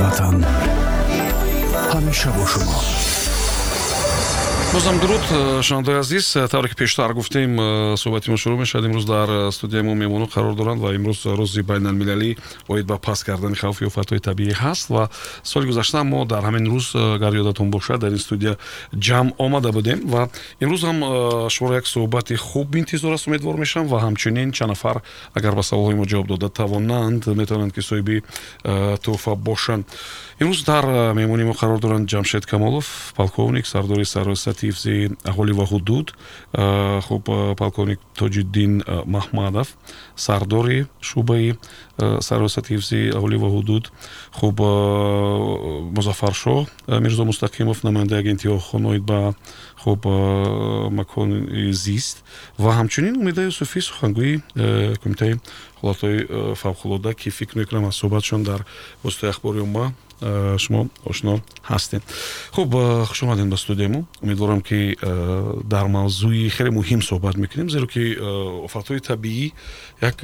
ватан. Ҳамеша бо шумо бозам дуруд шунавандаи азиз тавре ки пештар гуфтем суҳбати мо шурӯъ мешавад имрӯз дар студияи мо меҳмонон қарор доранд ва имрӯз рӯзи байналмилалӣ оид ба паст кардани хавфи офатҳои табиӣ ҳаст ва соли гузашта мо дар ҳамин рӯз гар ёдатон бошад дар ин студия ҷамъ омада будем ва имрӯз ҳам шуморо як суҳбати хуб интизор аст умедвор мешавам ва ҳамчунин чанд нафар агар ба саволҳои мо ҷавоб дода тавонанд метавонанд ки соҳиби тӯҳфа бошанд. Имрӯз дар меҳмони мо қарор доранд ҷамшед камолов полковник сардори сарвасияти ҳифзи аҳолӣ ва ҳудуд хуб полковник тоҷиддин маҳмадов сардори шӯъбаи сарвасияти ҳифзи аҳолӣ ва ҳудуд хуб музаффаршоҳ мирзо мустақимов намояндаи агентии охоноид ба хуб макони зист ва ҳамчунин умеда юсуфӣ сухангӯи кумитаи ҳолатҳои фавқулода ки фикр мекунам аз суҳбатшон дар воситаи ахбори умма шумо ошно ҳастед хуб э, хуш омадед ба студияи мо умедворам ки э, дар мавзӯи хеле муҳим суҳбат мекунем зеро ки офатҳои табиӣ як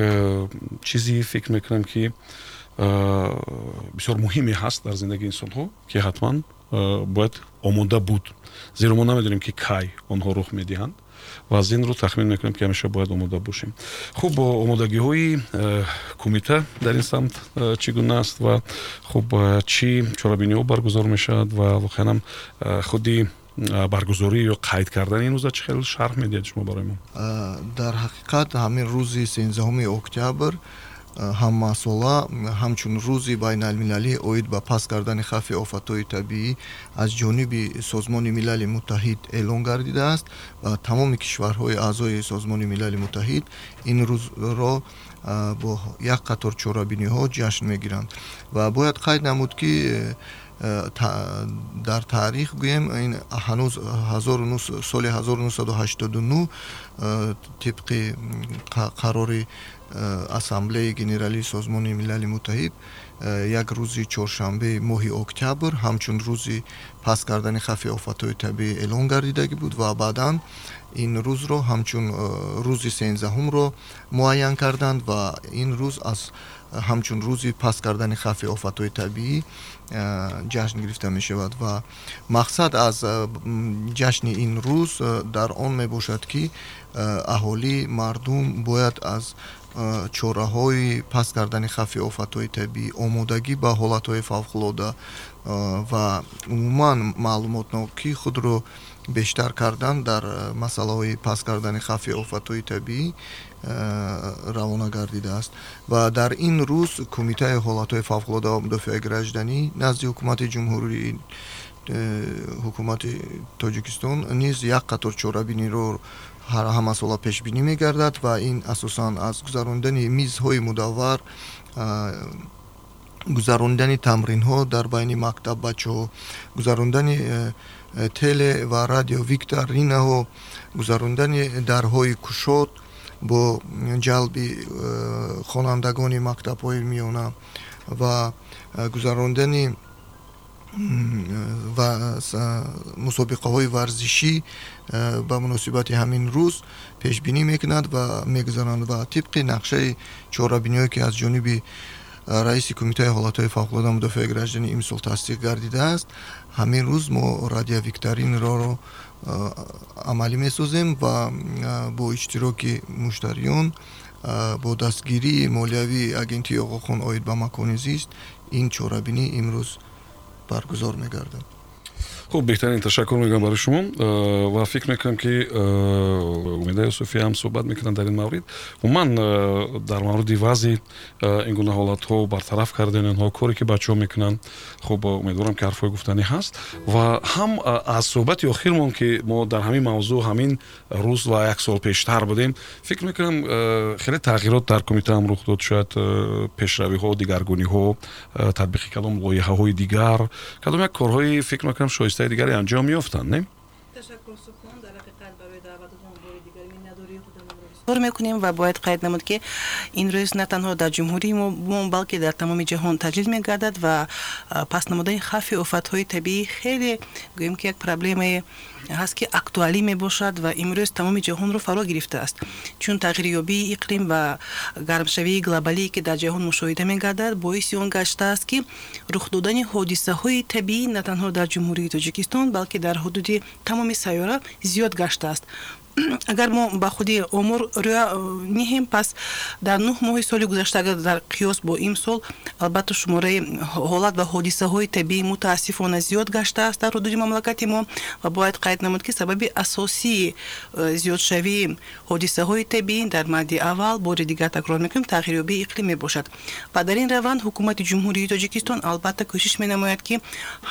чизи фикр мекунам ки бисёр муҳиме ҳаст дар зиндагии инсонҳо ки ҳатман бояд омода буд. Зеро мо намедонем ки кай онҳо рух медиҳанд ва аз инро тахмин мекунем ки ҳамеша бояд омода бошем. Хуб омодагиҳои э, кумита дар ин самт э, чӣ гуна аст ва хуб э, чӣ чорабиниҳо баргузор мешавад ва воқеанам худи баргузорӣ ё қайд кардани ин рӯза чӣ хел шарҳ медиҳед шумо барои мо? Дар ҳақиқат ҳамин рӯзи сенздаҳуми октябр ҳаммасола ҳамчун рӯзи байналмилалӣ оид ба паст кардани хавфи офатҳои табиӣ аз ҷониби созмони милали муттаҳид эълон гардидааст. Ва тамоми кишварҳои аъзои созмони милали муттаҳид ин рӯзро бо як қатор чорабиниҳо ҷашн мегиранд. Ва бояд қайд намуд ки дар таърих гӯем ин ҳанӯз соли 1989 тибқи қарори Э, ассамблеяи генералии созмони милали муттаҳид э, як рӯзи чоршанбеи моҳи октябр ҳамчун рӯзи паст кардани хавфи офатҳои табиӣ эълон гардидагӣ буд ва баъдан ин рӯзро ҳамчун э, рӯзи сенздаҳумро муайян карданд ва ин рӯз аз ҳамчун рӯзи паст кардани хавфи офатҳои табиӣ ҷашн гирифта мешавад ва мақсад аз ҷашни ин рӯз дар он мебошад ки аҳолӣ мардум бояд аз чораҳои паст кардани хавфи офатҳои табиӣ омодагӣ ба ҳолатҳои фавқулода ва умуман маълумотнокии худро бештар кардан дар масъалаҳои паст кардани хавфи офатҳои табиӣ равона гардидааст ва дар ин рӯз кумитаи ҳолатҳои фавқулода ва мудофиаи гражданӣ назди ҳукумати ҷумҳурии ҳукумати тоҷикистон низ як қатор чорабиниро ҳамасола пешбинӣ мегардад ва ин асосан аз гузарондани мизҳои мудаввар гузарондани тамринҳо дар байни мактаб бачаҳо гузарондани э, э, теле ва радио викторинаҳо гузарондани дарҳои кушод бо ҷалби э, хонандагони мактабҳои миёна ва гузарондани ва мусобиқаҳои варзишӣ ба муносибати ҳамин рӯз пешбинӣ мекунад ва мегузаранд ва тибқи нақшаи чорабиниҳое ки аз ҷониби раиси кумитаи ҳолатҳои фавқулода мудофиаи гражданӣ имсол тасдиқ гардидааст ҳамин рӯз мо радиовикторинро амалӣ месозем ва бо иштироки муштариён бо дастгирии молиявии агентии оғохон оид ба макони зист ин чорабинӣ имрӯз баргузор мегардад хуб беҳтарин ташаккур мекунам барои шумо э, ва фикр мекунам ки э, умеда юсуфӣ ҳам суҳбат мекунанд дар ин маврид умуман э, дар мавриди вазъи ин гуна ҳолатҳо бартараф кардани онҳо коре ки бачаҳо мекунанд хуб умедворам ки ҳарфҳои гуфтанӣ ҳаст ва ҳам аз суҳбати охирмон ки мо дар ҳамин мавзӯъ ҳамин рӯз ва як сол пештар будем фикр мекунам хеле тағйирот дар кумитаам рух дод шояд пешравиҳо дигаргуниҳо татбиқи кадом лоиҳаҳои дигар кадом як корҳои фикр мекунам шоист تا دیگری انجام میافتن نه؟ تشکر не мекунем ва бояд қайд намуд ки ин рӯз на танҳо дар ҷумҳурии мо балки дар тамоми ҷаҳон таҷлил мегардад ва пас намудани хавфи офатҳои табиӣ хеле гӯем ки як проблемае ҳаст ки актуалӣ мебошад ва имрӯз тамоми ҷаҳонро фаро гирифтааст. Чун тағйирёбии иқлим ва гармшавии глобалие ки дар ҷаҳон мушоҳида мегардад боиси он гаштааст ки рух додани ҳодисаҳои табиӣ на танҳо дар ҷумҳурии тоҷикистон балки дар ҳудуди тамоми сайёра зиёд гаштааст агар мо ба худи омур рӯя э, ниҳем пас дар нӯҳ моҳи соли гузашта агар дар қиёс бо имсол албатта шумораи ҳолат ва ҳодисаҳои табиӣ мутаассифона зиёд гаштааст дар ҳудуди мамлакати мо ва бояд қайд намуд ки сабаби асосии э, зиёдшавии ҳодисаҳои табиӣ дар мадди аввал бори дигар такрор мекунем тағйирёбии иқлим мебошад. Ва дар ин раванд ҳукумати ҷумҳурии тоҷикистон албатта кӯшиш менамояд ки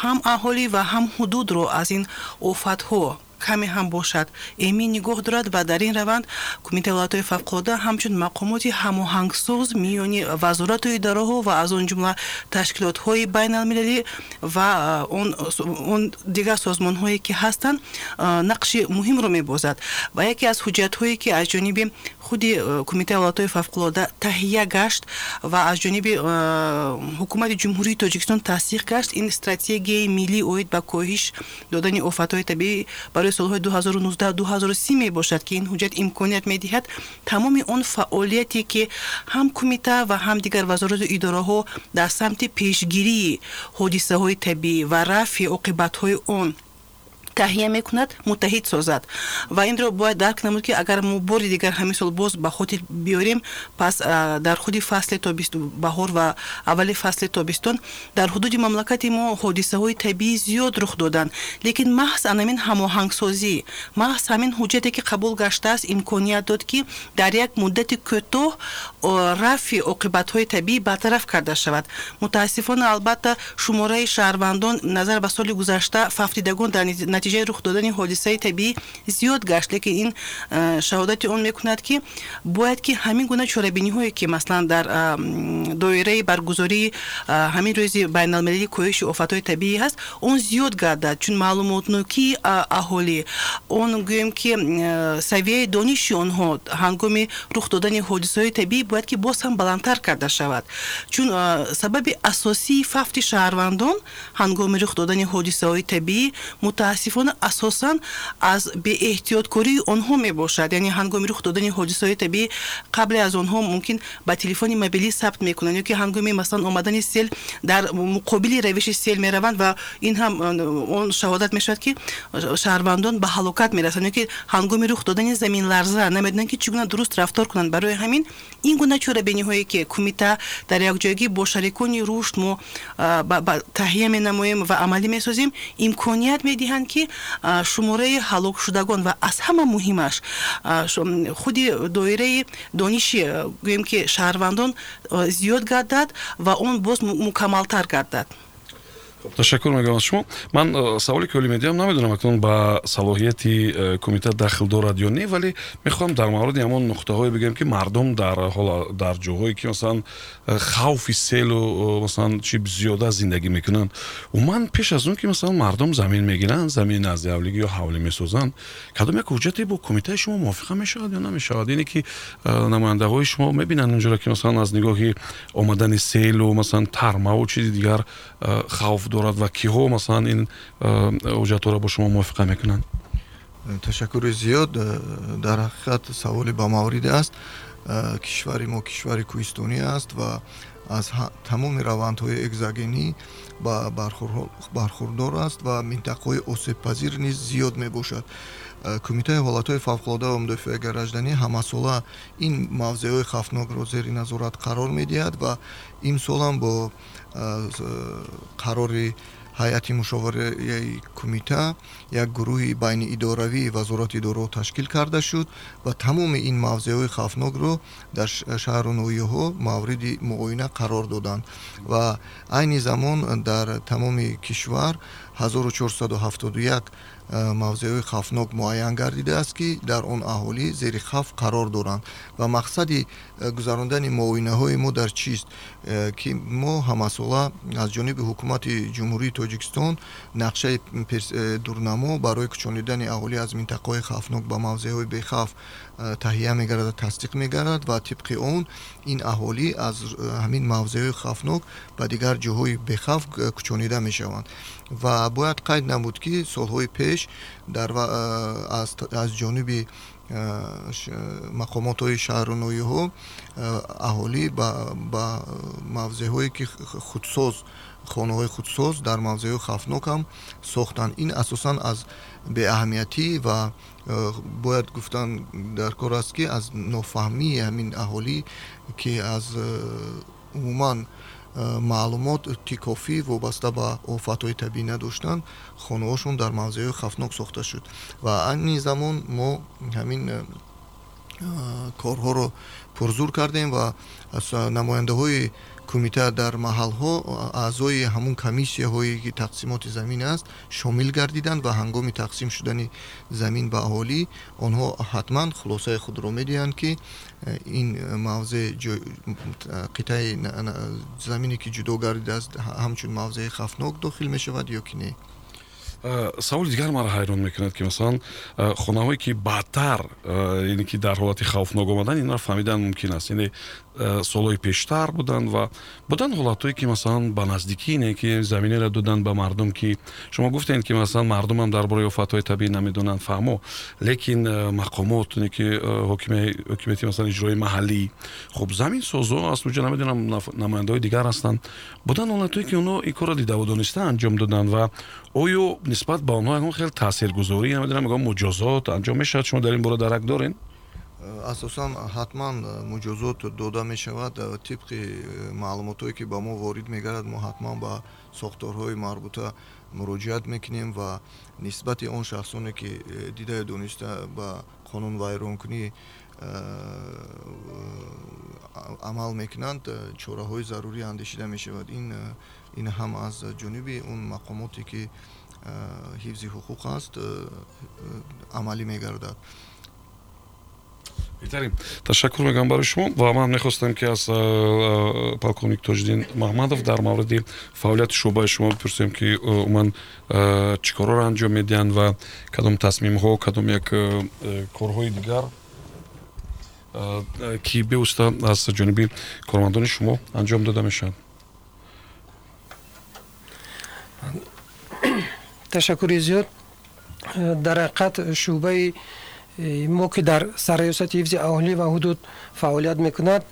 ҳам аҳолӣ ва ҳам ҳудудро аз ин офатҳо каме ҳам бошад. Эмин нигоҳ дорад ва дар ин раванд кумитаи вилоятҳои фавқулода ҳамчун мақомоти ҳамоҳангсоз миёни вазорату идораҳо ва аз он ҷумла ташкилотҳои байналмилалӣ ва он дигар созмонҳое ки ҳастанд нақши муҳимро мебозад. Ва яке аз ҳуҷҷатҳое ки аз ҷониби худи кумитаи вилоятҳои фавқулода таҳия гашт ва аз ҷониби ҳукумати ҷумҳурии тоҷикистон тасдиқ гашт ин стратегияи миллӣ оид ба коҳиш додани офатҳои табиӣ барои солҳои 2019-2030 мебошад ки ин ҳуҷҷат имконият медиҳад тамоми он фаъолияте ки ҳам кумита ва ҳам дигар вазорату идораҳо дар самти пешгирии ҳодисаҳои табиӣ ва рафъи оқибатҳои он таҳия мекунад муттаҳид созад. Ва инро бояд дарк намуд ки агар мо бори дигар ҳамин сол боз ба хотир биёрем пас дар худи фасли баҳор ва аввали фасли тобистон дар ҳудуди мамлакати мо ҳодисаҳои табиӣ зиёд рух доданд лекин маҳз анамин ҳамоҳангсозӣ маҳз ҳамин ҳуҷҷате ки қабул гаштааст имконият дод ки дар як муддати кӯтоҳ рафъи оқибатҳои табиӣ бартараф карда шавад. Мутаассифона албатта шумораи шаҳрвандон назар ба соли гузашта фавтидагон дар натиҷаи рух додани ҳодисаи табиӣ зиёд гашт. Лекин ин шаҳодати он мекунад ки бояд ки ҳамин гуна чорабиниҳое ки масалан дар доираи баргузории ҳамин рӯзи байналмилалии коҳиши офатҳои табиӣ ҳаст он зиёд гардад. Чун маълумотнокии аҳолӣ. Он гӯем ки савияи дониши онҳо ҳангоми рух додани ҳодисаҳои табиӣ бояд ки боз ҳам баландтар карда шавад. Чун сабаби асосии фавти шаҳрвандон ҳангоми рух додани ҳодисаҳои табиӣ мутаассиф мутаассифона асосан аз беэҳтиёткории онҳо мебошад. Яъне ҳангоми рух додани ҳодисаҳои табиӣ қабле аз онҳо мумкин ба телефони мобилӣ сабт мекунанд ё ки ҳангоми масалан омадани сел дар муқобили равиши сел мераванд ва ин ҳам он шаҳодат мешавад ки шаҳрвандон ба ҳалокат мерасанд ё ки ҳангоми рух додани заминларза намедонанд ки чӣ гуна дуруст рафтор кунанд. Барои ҳамин ин гуна чорабиниҳое ки кумита дар якҷоягӣ бо шарикони рушд мо таҳия менамоем ва амалӣ месозем имконият медиҳанд ки шумораи ҳалокшудагон ва аз ҳама муҳимаш худи доираи дониши гӯем ки шаҳрвандон зиёд гардад ва он боз мукаммалтар гардад ташаккур мегӯям аз шумо ман э, саволе ки олӣ медиҳам намедонам акнун ба салоҳияти э, кумита дахл дорад ё не вале мехоҳам дар мавриди ҳамон нуқтаҳое бигӯям ки мардум дар дар ҷоҳое ки масалан э, хавфи селу масалан чи зиёда зиндагӣ мекунанд умуман пеш аз он ки масалан мардум замин мегиранд замини назди ҳавлигӣ ё ҳавлӣ месозанд кадом як ҳуҷҷате бо кумитаи шумо мувофиқа мешавад ё намешавад ине ки намояндаҳои шумо мебинанд инҷоро ки масалан аз нигоҳи омадани селу масалан тармаву чизи дигар хавф дорад ва киҳо масалан ин ҳуҷҷатҳоро бо шумо мувофиқа мекунанд? Ташаккури зиёд дар ҳақиқат саволи ба мавриде аст. Кишвари мо кишвари кӯҳистонӣ аст ва аз тамоми равандҳои экзогенӣ ба бархурдор аст ва минтақаҳои осебпазир низ зиёд мебошад. Кумитаи ҳолатҳои фавқулода ва мудофиаи гаражданӣ ҳамасола ин мавзеъҳои хавфнокро зери назорат қарор медиҳад ва имсолам бо қарори ҳайати мушовараи кумита як гурӯҳи байниидоравии вазорати идораҳо ташкил карда шуд ва тамоми ин мавзеъҳои хавфнокро дар шаҳру ноҳияҳо мавриди муоина қарор доданд. Ва айни замон дар тамоми кишвар 1471 мавзеъҳои хавфнок муайян гардидааст ки дар он аҳолӣ зери хавф қарор доранд. Ва мақсади гузарондани муоинаҳои мо дар чист ки мо ҳамасола аз ҷониби ҳукумати ҷумҳурии тоҷикистон нақшаи дурнамо барои кӯчонидани аҳолӣ аз минтақаҳои хавфнок ба мавзеъҳои бехавф таҳия мегардад тасдиқ мегардад ва тибқи он ин аҳолӣ аз ҳамин мавзеъҳои хавфнок ба дигар ҷоҳои бехавф кӯчонида мешаванд. Ва бояд қайд намуд ки солҳои пеш аз ҷониби мақомотҳои шаҳрноиҳо аҳолӣ ба мавзеъҳое ки худсоз хонаҳои худсоз дар мавзеъҳои хавфнок ҳам сохтанд. Ин асосан аз беаҳамиятӣ ва бояд гуфтан дар кор аст ки аз нофаҳмии ҳамин аҳолӣ ки аз умуман маълумот ти кофӣ вобаста ба офатҳои табиӣ надоштанд хонаҳошон дар мавзеъҳои хавфнок сохта шуд ва айни замон мо ҳамин корҳоро пурзур кардем ва намояндаҳои кумита дар маҳалҳо аъзои ҳамун комиссияҳое ки тақсимоти замин аст шомил гардиданд ва ҳангоми тақсим шудани замин ба аҳолӣ. Онҳо ҳатман хулосаи худро медиҳанд ки э, ин мавзеъ қитъаи замине ки ҷудо гардидааст ҳамчун мавзеъи хавфнок дохил мешавад ё ки не. Э, саволи дигар маро ҳайрон мекунад ки масалан э, хонаҳое ки баъдтар э, яъне ки дар ҳолати хавфнок омадан инро фаҳмидан мумкин аст. Яъне солҳои пештар буданд ва буданд ҳолатҳое ки масалан ба наздикӣ не ки заминеро доданд ба мардум ки шумо гуфтед ки масалан мардумам дар бораи офатҳои табиӣ намедонанд фаҳмо. Лекин мақомот не ки ҳокимияти масалан иҷроии маҳаллӣ. Хуб заминсозо аз куҷо намедонам намояндаҳои дигар ҳастанд. Буданд ҳолатҳое ки онҳо ин корро дидаву дониста анҷом доданд ва оё нисбат ба онҳо ягон хеле таъсиргузорӣ намедонам ягон муҷозот анҷом мешавад шумо дар ин бора дарак доред асосан ҳатман муҷозот дода мешавад тибқи маълумотое ки ба мо ворид мегардад мо ҳатман ба сохторҳои марбута муроҷиат мекунем ва нисбати он шахсоне ки дидаю дониста ба қонунвайронкунӣ амал мекунанд чораҳои зарурӣ андешида мешавад ин ин ҳам аз ҷониби он мақомоте ки ҳифзи ҳуқуқ аст амалӣ мегардад беҳтарин ташаккур мекунам барои шумо ва ман мехостам ки аз полковник тоҷиддин маҳмадов дар мавриди фаъолияти шӯъбаи шумо бипурсем ки умуман чӣ корҳоро анҷом медиҳанд ва кадом тасмимҳо кадом як корҳои дигар ки бевосита аз ҷониби кормандони шумо анҷом дода мешаванд ташаккури зиёд дар ҳақиқат шӯъбаи мо ки дар сарраёсати ҳифзи аҳолӣ ва ҳудуд фаъолият мекунад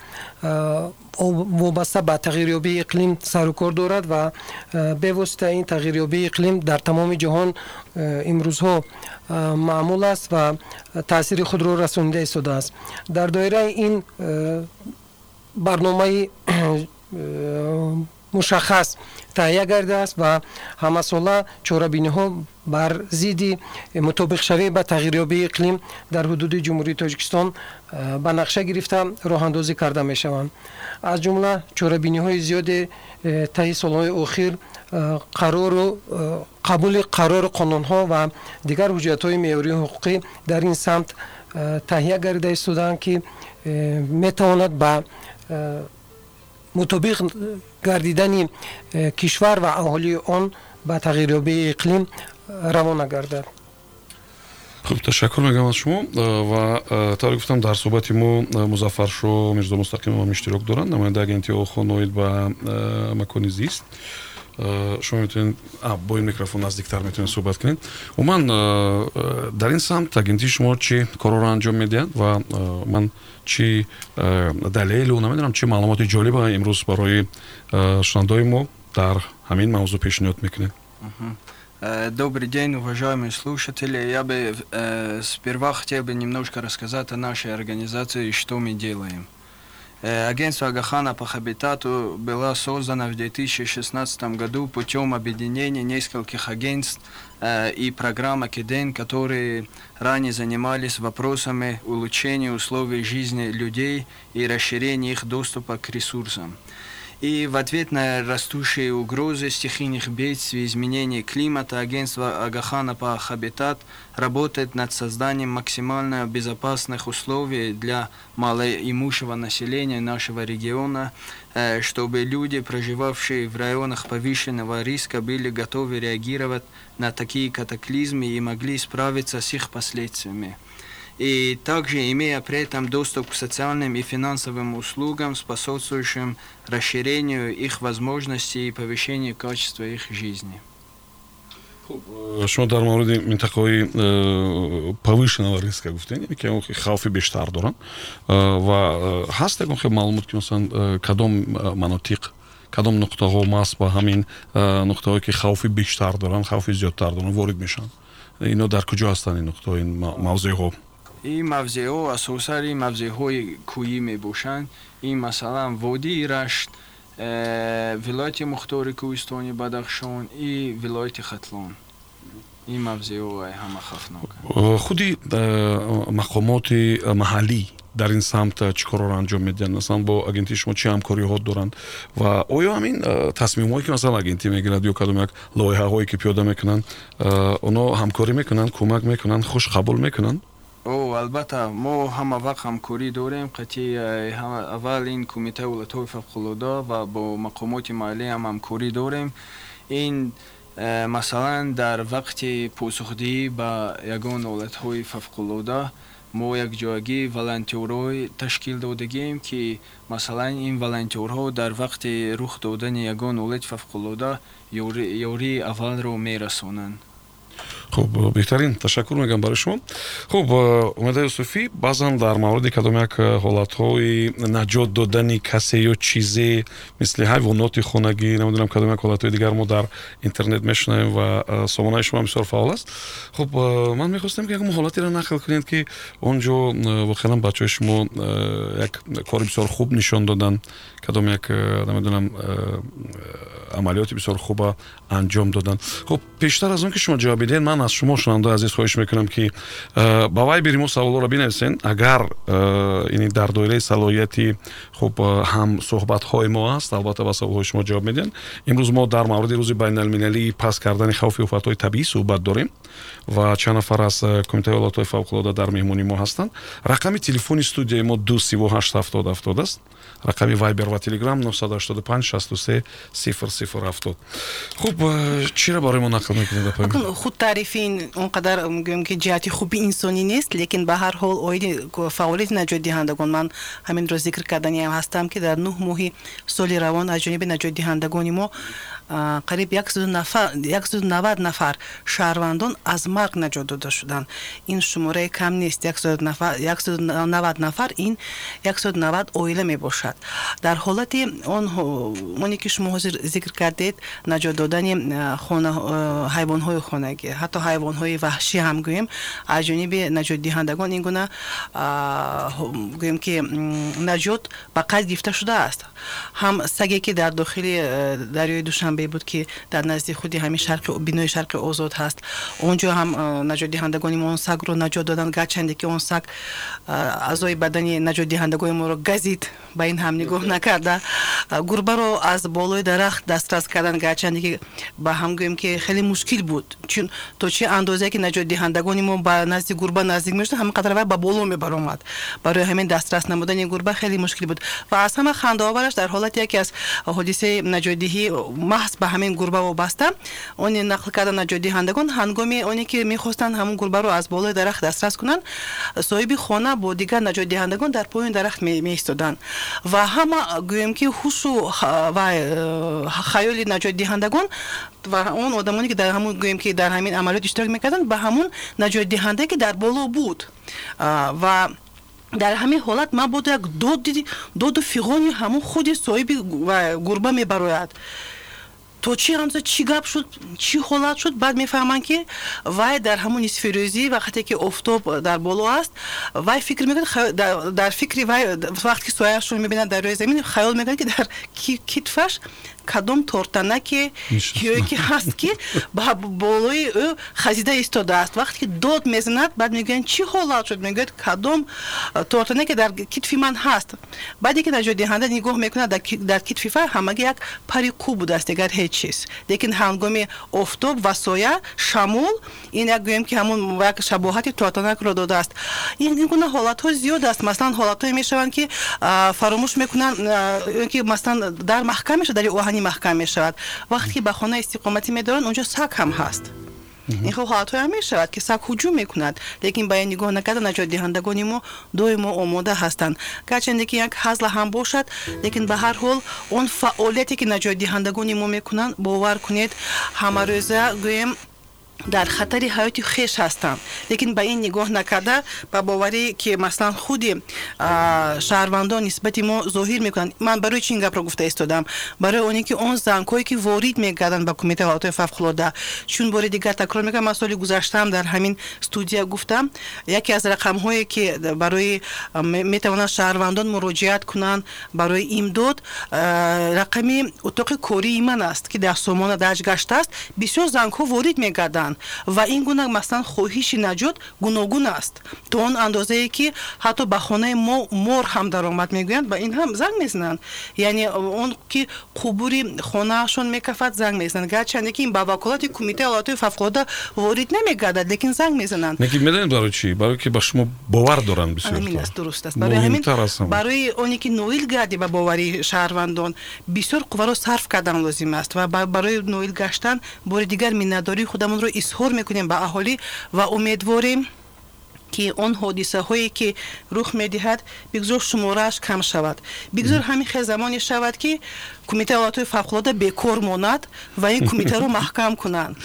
вобаста ба тағйирёбии иқлим сарукор дорад ва бевосита ин тағйирёбии иқлим дар тамоми ҷаҳон имрӯзҳо маъмул аст ва таъсири худро расонида истодааст. Дар доираи ин барномаи мушаххас таҳия гардааст ва ҳамасола чорабиниҳо бар зидди мутобиқшавӣ ба тағйирёбии иқлим дар ҳудуди ҷумҳурии тоҷикистон э, ба нақша гирифта роҳандозӣ карда мешаванд. аз ҷумла чорабиниҳои зиёде э, таҳи солҳои охир э, қарору қабули қарори қонунҳо ва дигар ҳуҷҷатҳои меъёрии ҳуқуқӣ дар ин самт таҳия гардида истодаанд ки метавонад ба мутобиқ гардидани э, кишвар ва аҳолии он ба тағйирёбии иқлим э, равона гардад хуб ташаккур мекунам аз шумо э, ва тавре гуфтам дар суҳбати мо музаффаршо мирзо мустақимовам иштирок доранд намояндаи агентии охон оид ба макони зист шумо метавонед бо ин микрофон наздиктар метавонед суҳбат кунед умуман дар ин самт агентии шумо чӣ корҳоро анҷом медиҳад ва ман чӣ далелу намедонам чӣ маълумоти ҷолиба имрӯз барои шунавандаои мо дар ҳамин мавзӯъ пешниҳод мекунед Добрый день, уважаемые слушатели. Я бы э, сперва хотел бы немножко рассказать о нашей организации и что мы делаем. Э, агентство Агахана по хабитату было создано в 2016 году путем объединения нескольких агентств э, и программ Акиден, которые ранее занимались вопросами улучшения условий жизни людей и расширения их доступа к ресурсам. И в ответ на растущие угрозы стихийных бедствий, изменения климата, агентство Агахана по Хабитат работает над созданием максимально безопасных условий для малоимущего населения нашего региона, э, чтобы люди, проживавшие в районах повышенного риска, были готовы реагировать на такие катаклизмы и могли справиться с их последствиями и также имея при этом доступ к социальным и финансовым услугам, способствующим расширению их возможностей и повышению качества их жизни. шумо дар мавриди минтақаҳои повышенного риска гуфтед ки хавфи бештар доранд ва ҳаст ягон хел маълумот ки масалан кадом манотиқ кадом нуқтаҳо маҳз ба ҳамин нуқтаҳое ки хавфи бештар доранд хавфи зиёдтар доранд ворид мешаванд ино дар куҷо ҳастанд ин нуқтаҳо ин мавзеъҳо ин мавзеъҳо асосан ин мавзеъҳои кӯӣ мебошанд. Ин масалан водии рашт э, вилояти мухтори кӯҳистони бадахшон и вилояти хатлон. Ин мавзеъҳо ҳама хафнок э, худи э, мақомоти маҳаллӣ дар ин самт чӣ корро анҷом медиҳанд? Масалан бо агентии шумо чӣ ҳамкориҳо доранд? Ва оё ҳамин тасмимҳое ки масалан агентӣ мегирад ё кадом як лоиҳаҳое ки пиёда мекунанд оно ҳамкорӣ мекунанд кӯмак мекунанд хуш қабул мекунанд о албатта мо ҳама вақт ҳамкорӣ дорем қатъи э, аввал ин кумитаи ҳолатҳои фавқулода ва бо мақомоти маҳаллӣ ҳам ҳамкорӣ дорем. Ин э, масалан дар вақти посухдиҳӣ ба ягон ҳолатҳои фавқулода мо якҷоягии волонтёрҳое ташкил додагем ки масалан ин волонтёрҳо дар вақти рух додани ягон ҳолати фавқулода ёрии аввалро мерасонанд хуб беҳтарин ташаккур мегӯям барои шумо. Хуб э, умеда юсуфӣ баъзан дар мавриди кадом як э, ҳолатҳои наҷот додани касе ё чизе мисли ҳайвоноти хонагӣ намедонам кадом як ҳолатҳои дигар мо дар интернет мешунавем ва э, сомонаи шумо бисёр фаъол аст. Хуб ман мехостам ки ягон ҳолатеро нақл кунед ки он ҷо воқеан бачаҳои шумо як кори бисёр хуб нишон доданд кадом як намедонам амалиёти бисёр хуба анҷом доданд хуб пештар аз он ки шумо ҷавоб бидиҳед ман аз шумо шунавандаои азиз хоҳиш мекунам ки э, ба вайбери мо саволҳоро бинависен агар э, ини дар доираи салоҳияти хуб э, ҳам суҳбатҳои мо аст албатта ба саволҳои шумо ҷавоб медиҳанд. имрӯз мо дар мавриди рӯзи байналмилалии паст кардани хавфи офатҳои табиӣ суҳбат дорем ва чанд нафар аз кумитаи ҳолатҳои фавқулода дар меҳмонии мо ҳастанд. рақами телефони студияи мо ду сивоҳашт ҳафтод ҳафтод аст. рақами вайбер ва телеграм 985 63 0070 хуб чиро барои мо нақл мекунед худ таърифи ин он қадар мегӯем ки ҷиҳати хуби инсонӣ нест лекин ба ҳар ҳол оиди фаъолияти наҷотдиҳандагон. Ман ҳаминро зикр кардани ҳастам ки дар нӯҳ моҳи соли равон аз ҷониби наҷотдиҳандагони мо қариб 190 нафар шаҳрвандон аз марг наҷот дода шуданд ин шумораи кам нест. 190 нафар ин 190 оила мебошад. Дар ҳолати он оне ки шумо ҳозир зикр кардед наҷот додани ҳайвонҳои хонагӣ ҳатто ҳайвонҳои ваҳшӣ ҳам гӯем. Аз ҷониби наҷотдиҳандагон ин гуна гӯем ки наҷот ба қайд гирифта шудааст. Ҳам саге ки дар дохили дарёи душанбе манбе буд ки дар назди худи ҳамин шарқи бинои шарқи озод ҳаст. Он ҷо ҳам наҷотдиҳандагони мо он сагро наҷот доданд гарчанде ки он саг аъзои бадани наҷотдиҳандагони моро газид ба ин ҳам нигоҳ накарда. Гурбаро аз болои дарахт дастрас кардан гарчанде ки ба ҳам гӯем ки хеле мушкил буд. Чун то чӣ андозае ки наҷотдиҳандагони мо ба назди гурба наздик мешуд ҳамин қадар вай ба боло мебаромад. Барои ҳамин дастрас намудани гурба хеле мушкил буд. Ва аз ҳама хандаовараш дар ҳолати яке аз ҳодисаи наҷотдиҳӣ маҳз ба ҳамин гурба вобаста он нақл карда наҷотдиҳандагон ҳангоми оне ки мехостанд ҳамун гурбаро аз болои дарахт дастрас кунанд соҳиби хона бо дигар наҷотдиҳандагон дар поёни дарахт меистоданд ва ҳама гӯем ки ҳушу ва хаёли наҷотдиҳандагон ва он одамоне ки дар ҳамун гӯем ки дар ҳамин амалиёт иштирок мекарданд ба ҳамун наҷотдиҳандае ки дар боло буд ва дар ҳамин ҳолат мабодо як доду фиғони ҳамун худи соҳиби гурба мебарояд то чӣ андоза чӣ гап шуд чӣ ҳолат шуд баъд мефаҳманд ки вай дар ҳамун нисфи рӯзӣ вақте ки офтоб дар боло аст вай фикр мекунад дар фикри вай вақте ки сояашро мебинад дар рӯи замин хаёл мекунад ки дар китфаш кадом тортанаке ёки ҳаст ки ба болои ӯ хазида истодааст вақте ки дод мезанад баъд мегӯянд чӣ ҳолат шуд? Мегӯяд кадом тортанаке дар китфи ман ҳаст баъде ки наҷотдиҳанда нигоҳ мекунад дар китфи фа ҳамаги як пари қу будааст дигар ҳеҷ чиз. Лекин ҳангоми офтоб ва соя шамул ин як гӯем ки ҳамун як шабоҳати тортанакро додааст ин гуна ҳолатҳо зиёд аст. Масалан ҳолатҳое мешаванд ки фаромӯш мекунанд ки масалан дар маҳкам мешавад дар оҳани маҳкам мешавад. Вақте ки ба хона истиқоматӣ медоранд онҷо саг ҳам ҳаст. Ин хел ҳолатҳое ҳам мешавад ки саг ҳуҷум мекунад. Лекин ба ин нигоҳ накарда наҷотдиҳандагони мо доимо омода ҳастанд. Гарчанде ки як ҳазла ҳам бошад лекин ба ҳар ҳол он фаъолияте ки наҷотдиҳандагони мо мекунанд бовар кунед. Ҳамарӯза гӯем дар хатари ҳаёти хеш ҳастанд. Лекин ба ин нигоҳ накарда ба боварӣ ки масалан худи шаҳрвандон нисбати мо зоҳир мекунанд. Ман барои чи ин гапро гуфта истодам? Барои оне ки он зангҳое ки ворид мегарданд ба кумитаи ҳолатҳои фавқулода чун бори дигар такрор мекунам ман соли гузаштаам дар ҳамин студия гуфтам. Яке аз рақамҳое ки барои метавонанд шаҳрвандон муроҷиат кунанд барои имдод рақами утоқи кории ман аст ки дар сомона дарҷ гаштааст бисёр зангҳо ворид мегарданд мекунанд ва ин гуна масалан хоҳиши наҷот гуногун аст. То он андозае ки ҳатто ба хонаи мо мор ҳам даромад мегӯянд ба ин ҳам занг мезананд. Яъне он ки қубури хонаашон мекафад занг мезананд гарчанде ки ин ба ваколати кумитаи ҳолатҳои фавқулода ворид намегардад лекин занг мезананд. Лекин медонед барои чӣ? Барое ки ба шумо бовар доранд бисёраст дуруст аст. Барои ҳамин барои оне ки ноил гардӣ ба бовари шаҳрвандон бисёр қувваро сарф кардан лозим аст. Ва барои ноил гаштан бори дигар миннатдории худамонро изҳор мекунем ба аҳолӣ ва умедворем ки он ҳодисаҳое ки рух медиҳад бигзор шуморааш кам шавад. бигзор ҳамин хел замоне шавад ки кумитаи ҳолатҳои фавқулода бекор монад ва ин кумитаро маҳкам кунанд.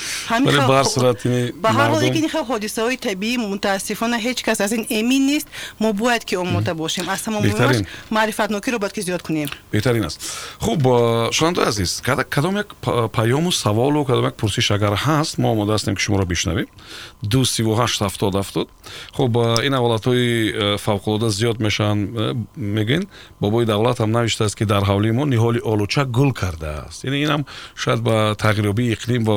Ба ҳар ҳол ин хел ҳодисаҳои табиӣ мутаассифона ҳеҷ кас аз ин эмин нест. Мо бояд ки омода бошем. Аз тамомаш маърифатнокиро бояд ки зиёд кунем. Беҳтарин аст. Хуб шунавандаи азиз кадом як паёму саволу кадом як пурсиш агар ҳаст мо омода ҳастем ки шуморо бишнавем. Ду сиву ҳашт ҳафтод ҳафтод. Хуб ин ҳолатҳои фавқулода зиёд мешаванд мегӯен бобои давлат ҳам навиштааст ки дар ҳавлии мо ниҳоли олу чак гул кардааст яъне инам шояд ба тағйирёбии иқлим ва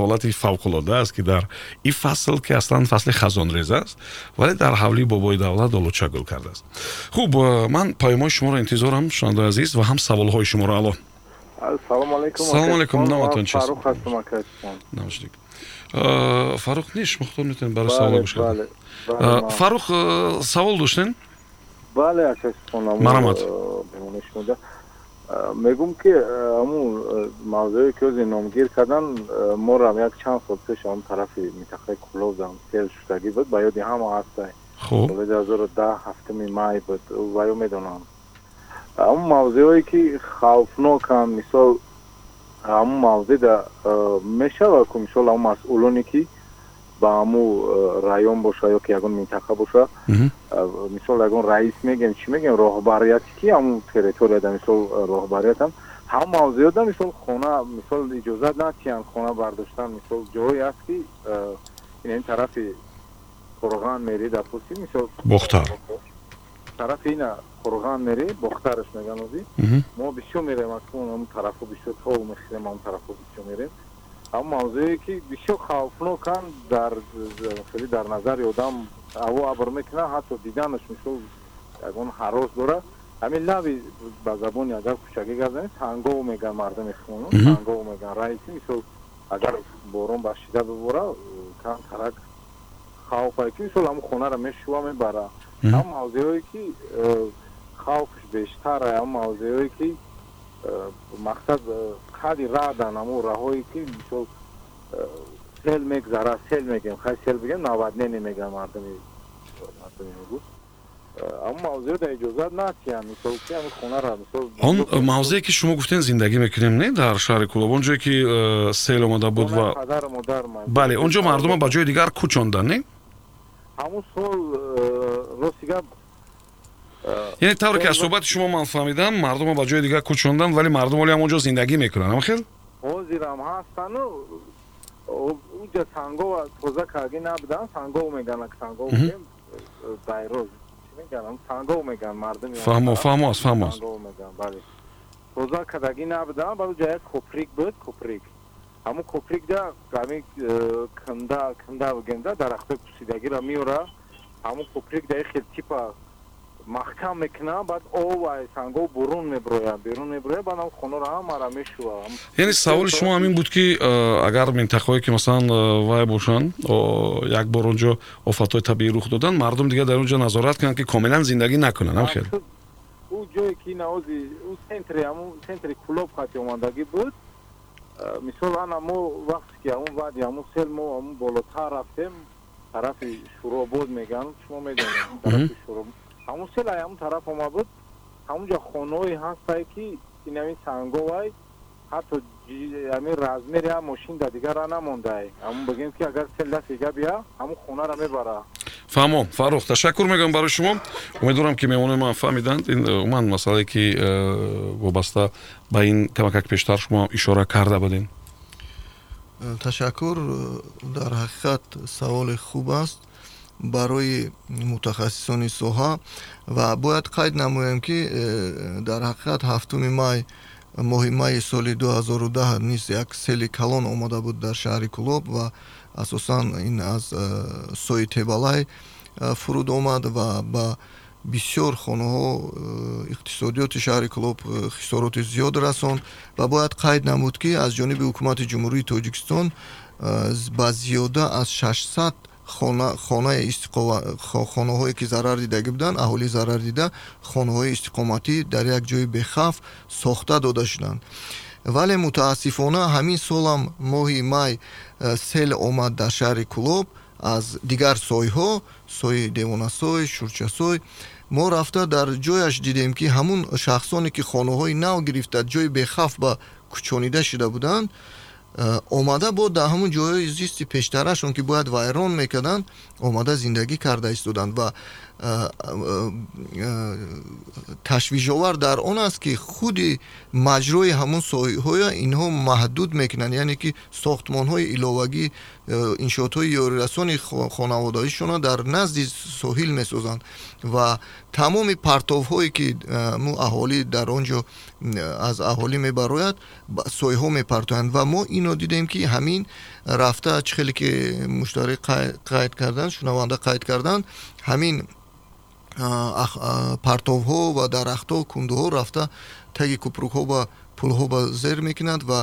ҳолати фавқулода аст ки дар ин фасл ки аслан фасли хазонрез аст вале дар ҳавлии бобои давлат олуча гул кардааст хуб ман паёмҳои шуморо интизорам шунавандаи азиз ва ҳам саволҳои шуморо алло салому алайкум салому алайкум номатон чист фарух ҳастам акаистон намашдик фарух нест шумо худтон метавонед барои савол гӯш кардед фарух савол доштен бале акаистон марамат бемонишмуда мегум ки ҳамун мавзӯе ки ӯзи номгир кардан морам як чанд сол пеш он тарафи минтақаи куловдам сел шудагӣ буд ба ёди ҳама ҳастай соли ҳазору даҳ ҳафтуми май буд ваё медонам ҳамун мавзӯҳое ки хавфнокам мисол ҳамун мавзеда мешавад ку мисол ҳамун масъулоне ки ба ҳамун район боша ё ки ягон минтақа боша мисол ягон раис мегем чӣ мегем роҳбарияти ки ҳамун территорияда мисол роҳбариятам ҳам мавзеёда мисол хона мисол иҷозат натиҳанд хона бардоштан мисол ҷое аст ки ин тарафи қурған мери допустим мисол бохтар. тарафи ина қурған мери бохтараш меган ози мо бисёр мерем аз ҳамун тарафо бисёр тол мехирем ҳамун тарафо бисёр мерем ҳам мавзӯе ки бисёр хавфноканд дар хеле дар назари одам ҳаво абр мекунад ҳатто диданаш мисол ягон ҳарос дора ҳамин лави ба забони агар кӯчагӣ газанед ҳангов меган мардуми хунон ҳангов меган раиси мисол агар борон ба шида бибора кам тарак хавфае ки мисол ҳамн хонаро мешува мебара ҳам мавзеҳое ки хавфш бештара ҳам мавзеҳое ки мақсад ҳади раъдан ҳамун раҳое ки мисол сел мегзара сел мегем хай сел бигем наводнение мегӯям мардуми мардуми мегӯ он мавзее ки шумо гуфтен зиндагӣ мекунем не дар шаҳри кулоб он ҷое ки сел омада буд ва бале он ҷо мардума ба ҷои дигар кӯчонданд не? Ҳамун сол рости гап яъне тавре ки аз суҳбати шумо ман фаҳмидам мардумо ба ҷои дигар кӯчонданд вале мардум оли ҳамон ҷо зиндагӣ мекунанд. Ҳамахел ҳозирам ҳастану уҷа сангова тоза карги набудан сангов мегана сангов байроз меган. Сангов меган мардуми фаҳмо фаҳмо аст фаҳмо аст бале тоза караги набудан баъд уҷа як куприк буд куприк ҳамун куприкда ҳами кнда кнда генда дарахтои пусидагиро меора ҳамун куприкда хел типа маҳкам мекунам баъд об ай сангҳо бурун мебирояд берун мебирояд баъд хонаро ҳамара мешувам яъне саволи шумо ҳамин буд ки агар минтақаҳое ки масалан вай бошанд як бор онҷо офатҳои табиӣ рух доданд мардум дигар дар онҷо назорат кунанд ки комилан зиндагӣ накунанд. Ҳамхел ӯ ҷое ки наози ӯ сентри ҳамун сентри кулоб хати омадагӣ буд. Мисол ана мо вақте ки ҳамун баъди ҳамун сел мо ҳамун болотар рафтем тарафи шуробод мегӯянд шумо медонед тарафи шуробод ҳамун села ҳамун тараф ома буд ҳамунҷо хонаҳое ҳастае ки ин ҳамин санговай ҳатто ҳамин размери ҳам мошинда дигара намондае ҳамун бигем ки агар сел даст дига бия ҳамун хонара мебара фаҳмом фаррух ташаккур мегӯям барои шумо умедворам ки меҳмонои ман фаҳмиданд ин умуман масъалае ки э, вобаста ба ин камакак пештар шумо ишора карда будед ташаккур дар ҳақиқат саволи хуб аст барои мутахассисони соҳа ва бояд қайд намоям ки э, дар ҳақиқат ҳафтуми май моҳи майи соли 2010 низ як сели калон омада буд дар шаҳри кулоб ва асосан ин аз э, сои тебалай э, фуруд омад ва ба бисёр хонаҳо иқтисодиёти шаҳри кулоб хисороти зиёд расонд ва бояд қайд намуд ки аз ҷониби ҳукумати ҷумҳурии тоҷикистон ба зиёда аз 600 хонаҳое ки зарар дидагӣ буданд аҳолии зарар дида хонаҳои истиқоматӣ дар як ҷои бехавф сохта дода шуданд. Вале мутаассифона ҳамин солам моҳи май э, сел омад дар шаҳри кулоб аз дигар сойҳо сои девонасой шурчасой мо рафта дар ҷояш дидем ки ҳамун шахсоне ки хонаҳои нав гирифта ҷои бехавф ба кӯчонида шуда буданд омада бо дар ҳамун ҷои зисти пештарашон ки бояд вайрон мекарданд омада зиндагӣ карда истоданд ва Э, э, э, ташвишовар дар он аст ки худи маҷрои ҳамон соҳиҳоя инҳо маҳдуд мекунанд яъне ки сохтмонҳои иловагӣ иншоотҳои ёрирасони хонаводаишона дар назди соҳил месозанд ва тамоми партовҳое ки му аҳолӣ дар он ҷо аз аҳолӣ мебарояд соҳиҳо мепартоянд ва мо ино дидем ки ҳамин рафта чӣ хеле ки муштарӣ қайд карданд шунаванда қайд карданд ҳамин партовҳо ва дарахтҳо кундуҳо рафта таги купрукҳо ба пулҳо ба зер мекунанд ва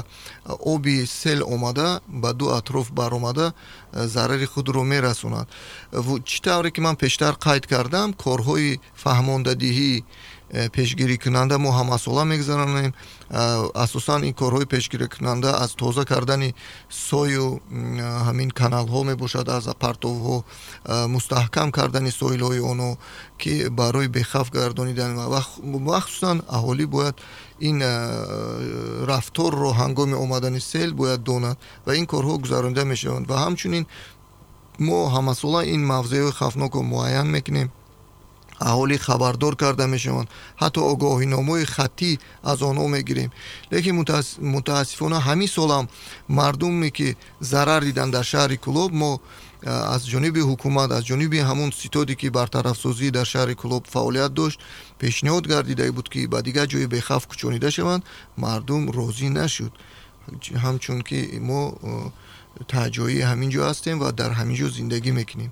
оби сел омада ба ду атроф баромада зарари худро мерасонад. Чӣ тавре ки ман пештар қайд кардам корҳои фаҳмондадиҳӣ Э, пешгирикунанда мо ҳамасола мегузаронем. Э, асосан ин корҳои пешгирикунанда аз тоза кардани сою ҳамин каналҳо мебошад аз партовҳо э, мустаҳкам кардани соҳилҳои онҳо ки барои бехавф гардонидан ва хусусан аҳолӣ бояд ин рафторро ҳангоми омадани сел бояд донад ва ин корҳо гузаронида мешаванд. Ва ҳамчунин мо ҳамасола ин мавзеъҳои хавфнокро муайян мекунем аҳолӣ хабардор карда мешаванд ҳатто огоҳиномаи хаттӣ аз онҳо мегирем лекин мутаассифона ҳамин солам мардуме ки зарар диданд дар шаҳри кулоб мо аз ҷониби ҳукумат аз ҷониби ҳамун ситоде ки бартарафсозӣ дар шаҳри кулоб фаъолият дошт пешниҳод гардидае буд ки ба дигар ҷое бехавф кӯчонида шаванд мардум розӣ нашуд ҳамчун ки мо таҳҷоии ҳамин ҷо ҳастем ва дар ҳамин ҷо зиндагӣ мекунем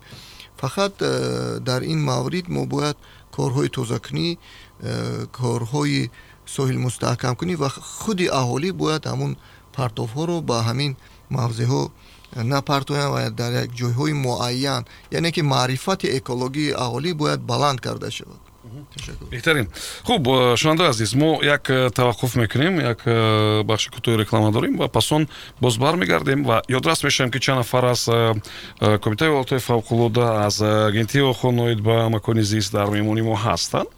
фақат э, дар ин маврид мо бояд корҳои тозакунӣ э, корҳои соҳил мустаҳкамкунӣ ва худи аҳолӣ бояд ҳамун партовҳоро ба ҳамин мавзеъҳо напартоянд ва дар як ҷойҳои муайян яъне ки маърифати экологии аҳолӣ бояд баланд карда шавад беҳтарин. Хуб э, шунавандаи азиз мо як э, таваққуф мекунем як э, бахши кӯтоҳи реклама дорем ва пас он боз бармегардем ва ёдрас мешавем ки чанд нафар аз комитаи ҳолатҳои фавқулода аз агентии охоноид ба макони зист дар меҳмонӣ мо ҳастанд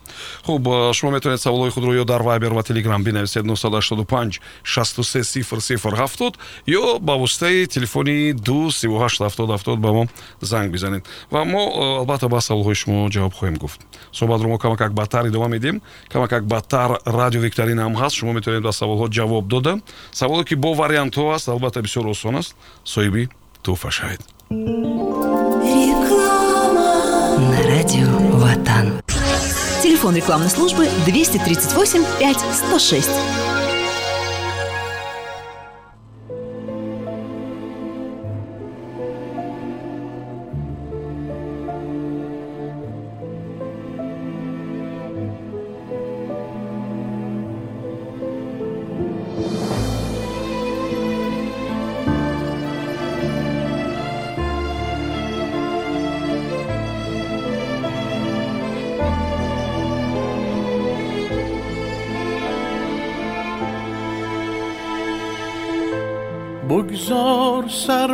хуб шумо метавонед саволҳои худро ё дар вайбер ва телеграм бинависед 985 63070 ё ба воситаи телефони 23870 ба мо занг бизанед. Ва мо албатта ба саволҳои шумо ҷавоб хоҳем гуфт. Суҳбатро мо камакак бадтар идома медиҳем. Камакак бадтар радио викторина ҳам ҳаст. Шумо метавонед ба саволҳо ҷавоб дода. Саволе ки бо вариантҳо аст албатта бисёр осон аст соҳиби туҳфа шавед на радио. Телефон рекламной службы 238 5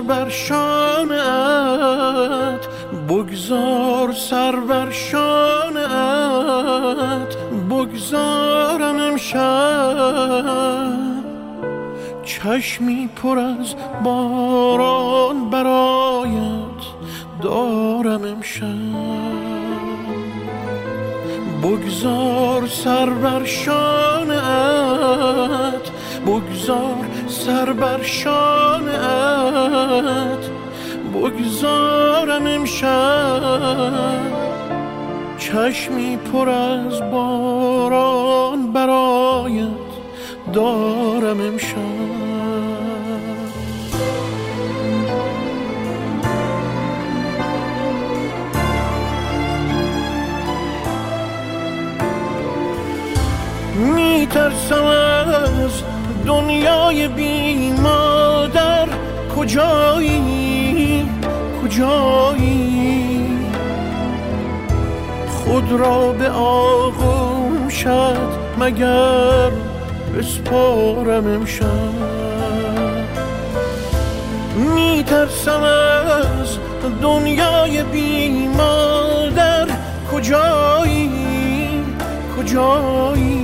بر شانت بگذار سر بر شانت بگذارم امشب. چشمی پر از باران برایت دارم امشب. بگذار سر بر شانت بگذار سر بر شانت بگذارم امشب. چشمی پر از باران برایت دارم امشب. میترسم دنیای بی مادر کجایی؟ کجایی؟ خود را به آغوشت مگر بسپارم امشب؟ میترسم از دنیای بی مادر کجایی؟ کجایی؟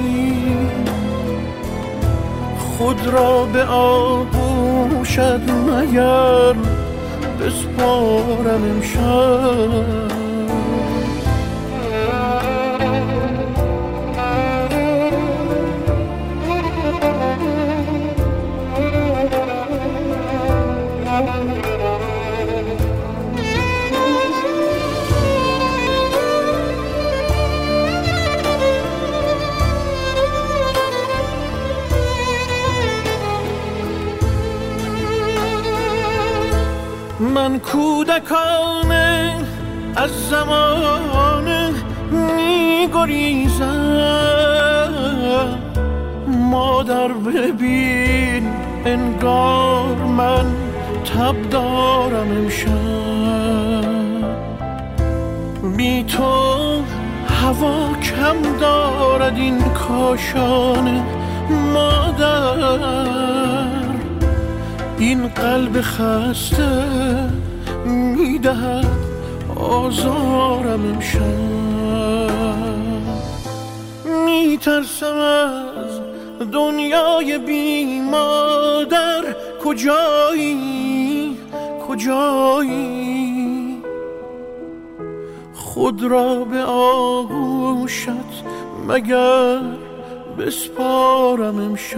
خود را به آغوشت مگر؟ بسپارم امشب. کودکانه از زمانه می گریزم مادر ببین انگار من تب دارم امشب. بی تو هوا کم دارد این کاشانه مادر. این قلب خسته می‌دهد آزارم امشب. میترسم از دنیای بی مادر. کجایی؟ کجایی؟ خود را به آغوشت مگر بسپارم امشب.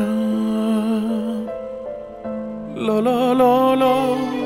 لا لا لا لا.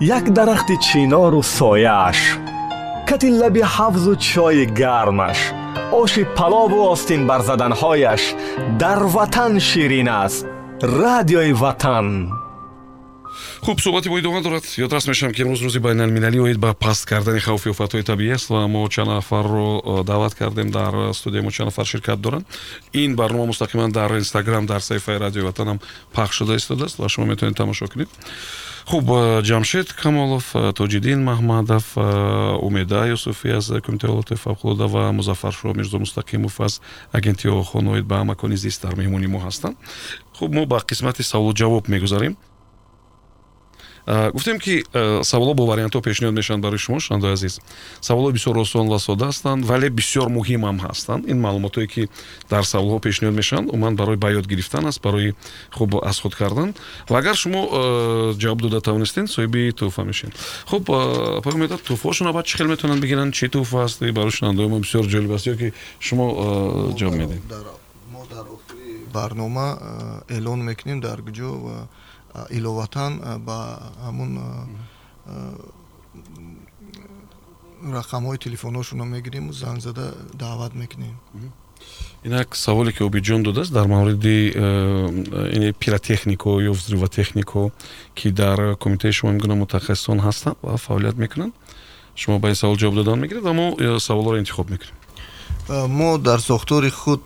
як дарахти чинору сояаш кати лаби ҳавзу чои гармаш. Оши палову остинбарзаданҳояш дар ватан ширин аст. Радиои ватан хуб суҳбати мо идома дорад. Ёдрас мешавам ки имрӯз рӯзи байналмилалӣ оид ба паст кардани хавфи офатҳои табиӣ аст ва мо чанд нафарро даъват кардем дар студияи мо чанд нафар ширкат доранд. Ин барнома мустақиман дар инстаграм дар саҳифаи радиои ватанам пахш шуда истодааст ва шумо метавонед тамошо кунед хуб ҷамшед камолов тоҷиддин маҳмадов умеда юсуфӣ аз кумитаи ҳолоти фавқулода ва музаффаршоҳ мирзо мустақимов аз агентии охон оид ба макони зист дар меҳмонӣ мо ҳастанд. Хуб мо ба қисмати саволу ҷавоб мегузарем гуфтем ки саволҳо бо вариантҳо пешниҳод мешаванд барои шумо шунавандаи азиз. Саволҳои бисёр осон ва содда ҳастанд вале бисёр муҳимам ҳастанд. Ин маълумотое ки дар саволҳо пешниҳод мешаванд умуман барои ба ёд гирифтан аст барои хуб аз худ кардан ва агар шумо ҷавоб дода тавонистед соҳиби тӯҳфа мешавед. Хуб пагумеда тӯҳфаҳошон баъд чӣ хел метавонанд бигиранд чӣ тӯҳфа аст барои шунавандаои мо бисёр ҷолиб аст ё ки шумо ҷавоб медиҳед? Мо дар охири барнома эълон мекунем дар гуҷо ва иловатан ба ҳамун рақамҳои телефонҳошонро мегирем занг зада даъват мекунем инак саволе ки обиҷон додааст дар мавриди пиротехнико ё взрывотехнико ки дар кумитаи шумо мегӯям мутахассисон ҳастанд ва фаъолият мекунанд шумо ба ин савол ҷавоб додан мегиред ва мо саволҳоро интихоб мекунем мо дар сохтори худ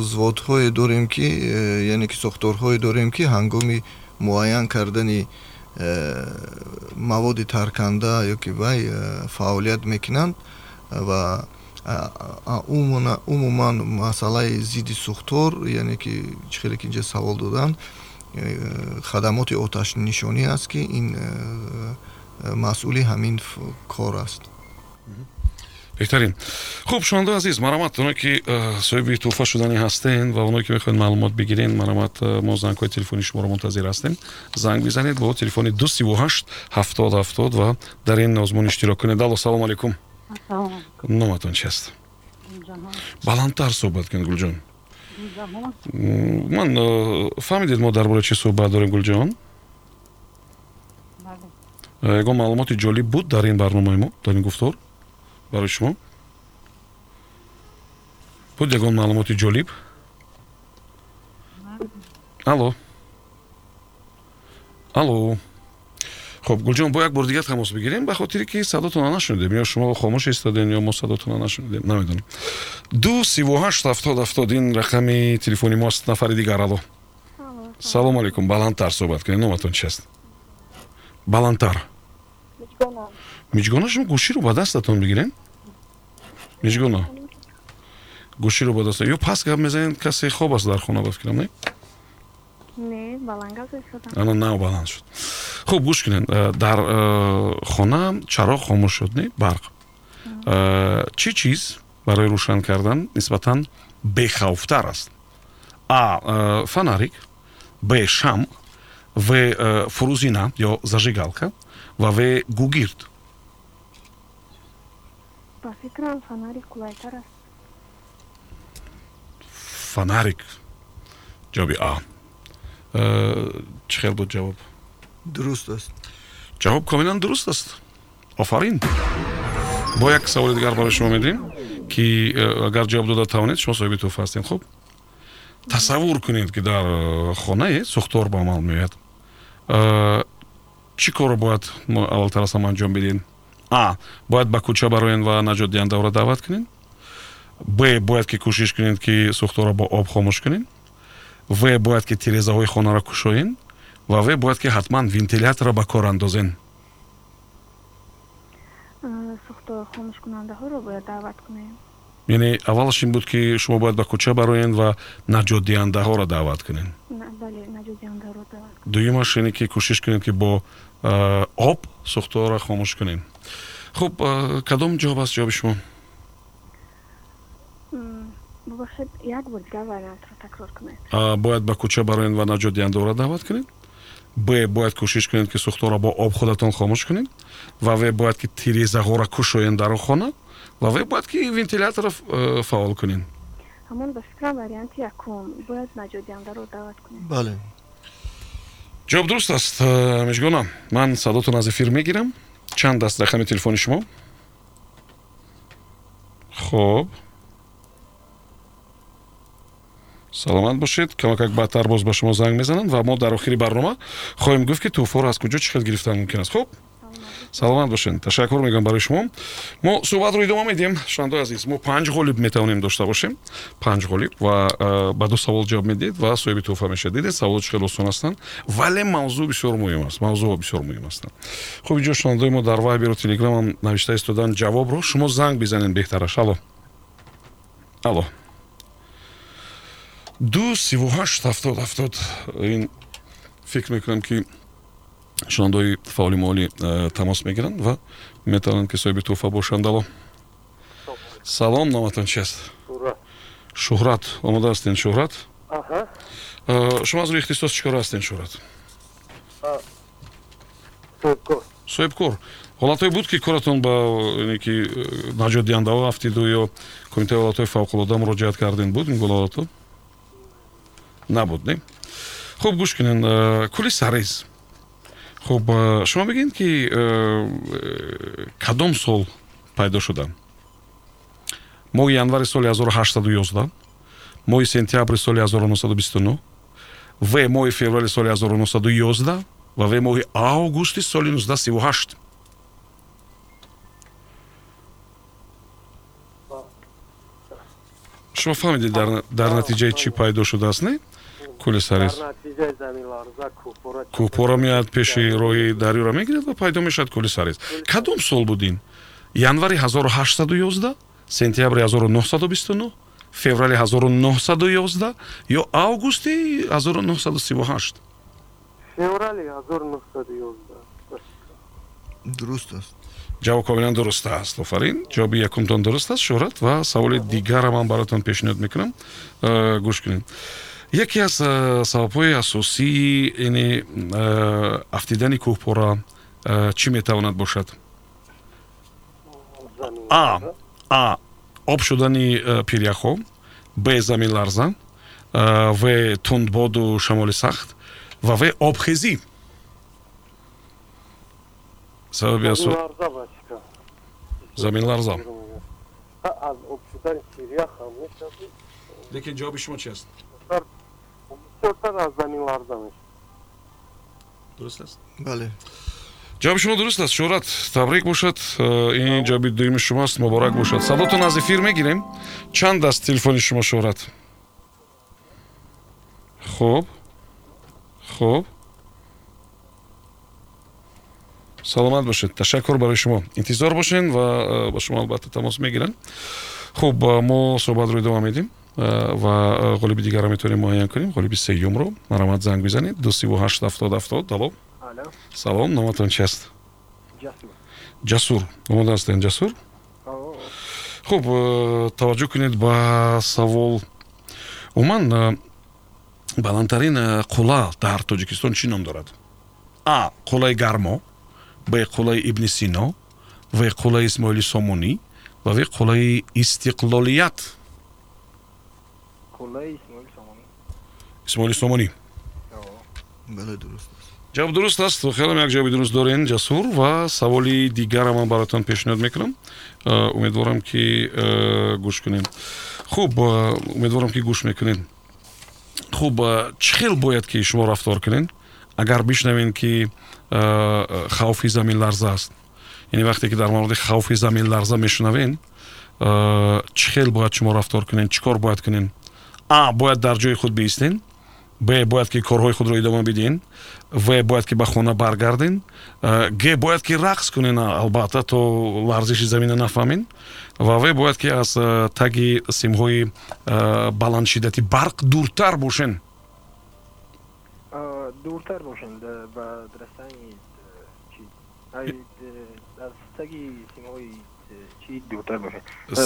узводҳое дорем ки яъне ки сохторҳое дорем ки ҳангоми муайян кардани э, маводи тарканда ё ки вай э, фаъолият мекунанд ва умуман масъалаи зидди сӯхтор яъне ки чӣ хеле ки инҷа савол доданд э, хадамоти оташнишонӣ аст ки ин масъули ҳамин кор аст беҳтарин. Хуб шунавандаи азиз марамат оно ки э, соҳиби тӯҳфа шуданӣ ҳастед ва оно ки мехоҳед маълумот бигиред марамат э, мо зангҳои телефони шуморо мунтазир ҳастем. Занг бизанед бо телефони ду сиву ҳашт ҳафтод ҳафтод ва дар ин озмун иштирок кунед. Алло салому алайкум. Номатон чи аст баландтар суҳбат кунед гулҷон. Ман э, фаҳмидед мо дар бораи чӣ суҳбат дорем гулҷон? Ягон маълумоти ҷолиб буд дар ин барномаи мо? Дар ин гуфтор барои шумо? Буд ягон маълумоти ҷолиб? Алло. Алло. Хуб гулҷон бо як бор дигар тамос бигирем ба хотире ки садотонро нашунидем. Ё шумо хомӯш истодем ё мо садотонро нашунидем. Намедонам. Ду сиву ҳашт ҳафтод ҳафтод ин рақами телефони мост нафари дигар. Алло. Салому алайкум баландтар суҳбат кунед. Номатон чи аст баландтар миҷгона шумо гӯширо ба дастатон бигирем миҷгуно гӯширо ба даст ё пас гап мезанед касе хоб аст дар хона бафикрам не ана нав баланд шуд хуб гӯш кунед э, дар э, хона чароғ хомӯш шуд не барқ э, чӣ чиз барои рӯшан кардан нисбатан бехавфтар аст а фонарик б шам в фурӯзина ё зажигалка ва в гугирд ба фикрам фонарик қулайтар аст. Фонарик? Ҷавоби а. Э, чӣ хел буд ҷавоб? Дуруст аст. Ҷавоб комилан дуруст аст. Офарин. Бо як саволи дигар барои шумо медиҳем ки э, агар ҷавоб дода тавонед шумо соҳиби тӯҳфа ҳастед. Хуб тасаввур кунед ки дар э, хонае сӯхтор ба амал меояд. Чӣ корро бояд аввалтар аз ҳама анҷом бидем а бояд ба кӯча бароен ва наҷотдиҳандаҳоро даъват кунед б бояд ки кӯшиш кунед ки сӯхторро бо об хомӯш кунед в бояд ки тирезаҳои хонаро кушоед ва в бояд ки ҳатман вентиляторро ба кор андозед яъне аввалаш ин буд ки шумо бояд ба кӯча бароед ва наҷотдиҳандаҳоро даъват кунед. Дуюмаш ине ки кӯшиш кунед ки бо об сӯхторро хомӯш кунед хуб кадом ҷавоб аст ҷавоби шумо? Бояд ба кӯча бароед ва наҷотдиҳандаҳоро даъват кунед? Б бояд кӯшиш кунед ки сӯхторро бо об худатон хомӯш кунед? Ва в бояд ки тирезаҳоро кушоед дар хона? Ва в бояд ки вентиляторро фаъол кунед. Бале ҷавоб дуруст аст мешгона ман садотон аз эфир мегирам чанд аст рақами телефони шумо хуб саломат бошед камакак баъдтар боз ба шумо занг мезананд ва мо дар охири барнома хоҳем гуфт ки туфоро аз куҷо чӣ хел гирифтан мумкин аст хуб саломат бошед ташаккур мегӯям барои шумо. Мо суҳбатро идома медиҳем. Шунавандаои азиз мо панҷ ғолиб метавонем дошта бошем. Панҷ ғолиб ва ба ду савол ҷавоб медиҳед ва соҳиби туҳфа мешавед дидед саволоти хеле осон ҳастанд? Вале мавзӯъ бисёр муҳим аст. Мавзӯъҳо бисёр муҳим ҳастанд. Хуб иҷо шунавандаои мо дар вайберу телеграмам навишта истодан ҷавобро. Шумо занг бизанед беҳтараш. Алло. Алло. Ду сиву ҳашт ҳафтод ҳафтод. Ин фикр мекунам ки шунавандаои фаъоли моли э, тамос мегиранд ва метавонанд ки соҳиби туҳфа бошанд ало салом номатон чи аст шуҳрат омода ҳастед шуҳрат э, шумо аз рӯи ихтисос чӣ кора ҳастед шуҳрат соҳибкор. Ҳолатҳое буд ки коратон ба ки э, наҷотдиҳандаҳо афтиду ё кумитаи ҳолатҳои фавқулода муроҷиат кардин буд ин гуна ҳолатҳо набуд не? Хуб гӯш кунед кули сарез Хоп, шома бегенки, кадом сол пайдошуда? Мој јанвари соли азор хашта до јозда, мој сентјабри соли азор носа до бистоно, ве мој феврали соли азор носа до јозда, во ве мој аугусти соли нозда си во хашта. Шо фамили дар, дар натиџеј чи пайдошу дасне? Да кули сарис кӯҳпора меояд пеши роҳи дарёро мегирад ва пайдо мешавад кули сарис кадом сол буд ин январи 1811 сентябри 1929 феврали 1911 ё августи 1938 феврали 1911 дуруст аст. Ҷавоб комилан дуруст аст офарин ҷавоби якумтон дуруст аст шӯҳрат ва саволи дигарам ман баротон пешниҳод мекунам. Э, гӯш кунед яке аз э, сабабҳои асосии ини э, афтидани кӯҳпора чӣ метавонад бошад? А а об шудани пиряхҳо б заминларза в тундбоду шамоли сахт ва в обхезӣ сабаби асо заминларза лекин ҷавоби шумо чи аст дуруст аст бале ҷавоби шумо дуруст аст шӯҳрат табрик бошад ин ҷавоби дуюми шумоаст муборак бошад садотон аз эфир мегирем чанд аст телефони шумо шӯҳрат хуб хуб саломат бошед ташаккур барои шумо интизор бошед ва ба шумо албатта тамос мегиранд хуб мо суҳбатро идома медиҳем ва ғолиби дигарро метавонем муайян кунем? Ғолиби сеюмро. Маромад занг бизанед ду сиву ҳашт ҳафтод ҳафтод алло салом. Номатон чи аст ҷасур. Омода ҳастед ҷасур? Хуб таваҷҷӯҳ кунед ба савол. Умуман баландтарин қулла дар тоҷикистон чӣ ном дорад? А. Қуллаи гармо. Б. Қуллаи ибни сино. В. Қуллаи исмоили сомонӣ. Ва в. Қуллаи истиқлолият исмоили сомонӣ бале дуруст ҷавоб дуруст аст. Хелам як ҷавоби дуруст дорен ҷасур ва саволи дигара ман баротон пешниҳод мекунам. Умедворам ки гӯш кунем. Хуб умедворам ки гӯш мекунед хуб чӣ хел бояд ки шумо рафтор кунед агар бишнавед ки хавфи заминларза аст. Яъне вақте ки дар мавриди хавфи заминларза мешунавед чӣ хел бояд шумо рафтор кунед чӣ кор бояд кунед а бояд дар ҷои худ биистед б бояд ки корҳои худро идома бидиҳед в бояд ки ба хона баргардед г бояд ки рақс кунед албатта то ларзиши замина нафаҳмед ва в бояд ки аз таги симҳои баландшиддати барқ дуртар бошед дуртар бошед ба дурастани аз таги симҳои чӣ дуртар бошед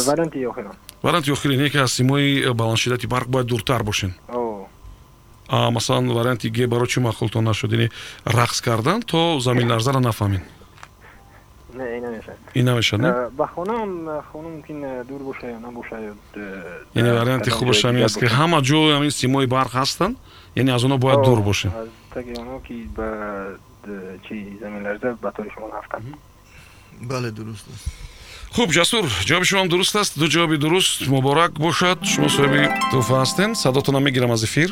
варианти охирон варианти охирин яке аз симҳои баландшиддати барқ бояд дуртар бошед масалан варианти г барои чӣ маъқултон нашуд? Яъне рақс кардан то заминларзаро нафаҳмед ин намешад не? Ба хонаам хона мумкин дур боша ё набоша яъне варианти хубаш ҳамин аст ки ҳама ҷо ҳамин симои барқ ҳастанд яъне аз онҳо бояд дур бошем аз таги онҳо ки ба чи заминларза ба тори шумо нафтанд бале дуруст аст хуб ҷасур ҷавоби шумоам дуруст аст ду ҷавоби дуруст муборак бошад шумо соҳиби тӯҳфа ҳастед садотонам мегирам аз эфир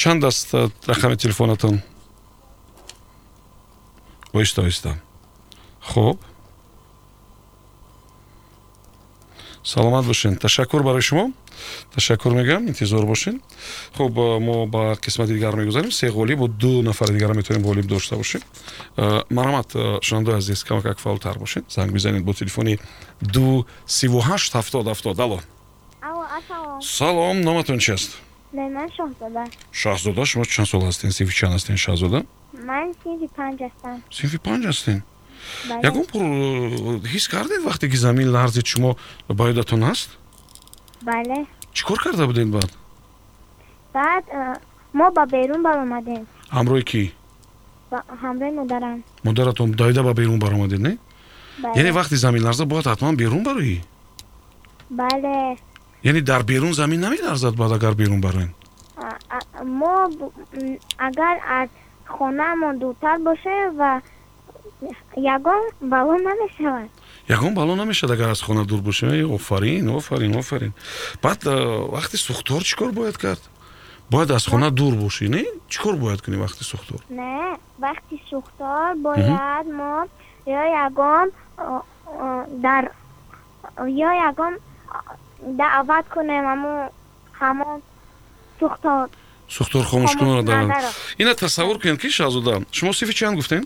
чанд аст э, рақами телефонатон оҳиста оҳиста хуб саломат бошед ташаккур барои шумо? Ташаккур мегӯям интизор бошед хуб э, мо ба қисмати дигар мегузарем. Се ғолибу ду нафари дигара метавонем ғолиб дошта бошем. Э, марҳамат э, шунавандаи азиз камакак фаъолтар бошед занг бизанед бо телефони ду сиву ҳашт ҳафтод ҳафтод. Алло. Салом номатон чи аст? Ман шоҳзода шаҳзода? Шумо чанд сол ҳастен синфи чанд ҳастен шаҳзода? Ман синфи панҷ ҳастам. Синфи панҷ ҳастен ягон пур ҳис кардед вақте ки замин ларзид шумо ба ёдатон аст? Бале. Чӣ кор карда будед баъд? Баъд мо ба берун баромадем. Ҳамроҳи кӣ? Ҳамроҳи модарам модаратон доида ба берун баромадед не? Яъне вақти заминларза бояд ҳатман берун бароӣ? Бале. Яъне дар берун замин намеларзад баъд агар берун бароем? Мо агар аз хонаамон дуртар боше ва ягон балон намешавад. Ягон балон намешавад агар аз хона дур бошем. Офарин офарин офарин. Баъд вақти сӯхтор чӣ кор бояд кард? Бояд аз хона дур бошӣ не? Чӣ кор бояд кунӣ вақти сӯхтор не вақти сӯхтор бояд мо ё ягон дар ё ягон даъват кунем аму ҳамон сӯхтор сӯхтор хомӯшкунро дарад ина тасаввур кунед ки шаҳзода шумо сифи чанд гуфтем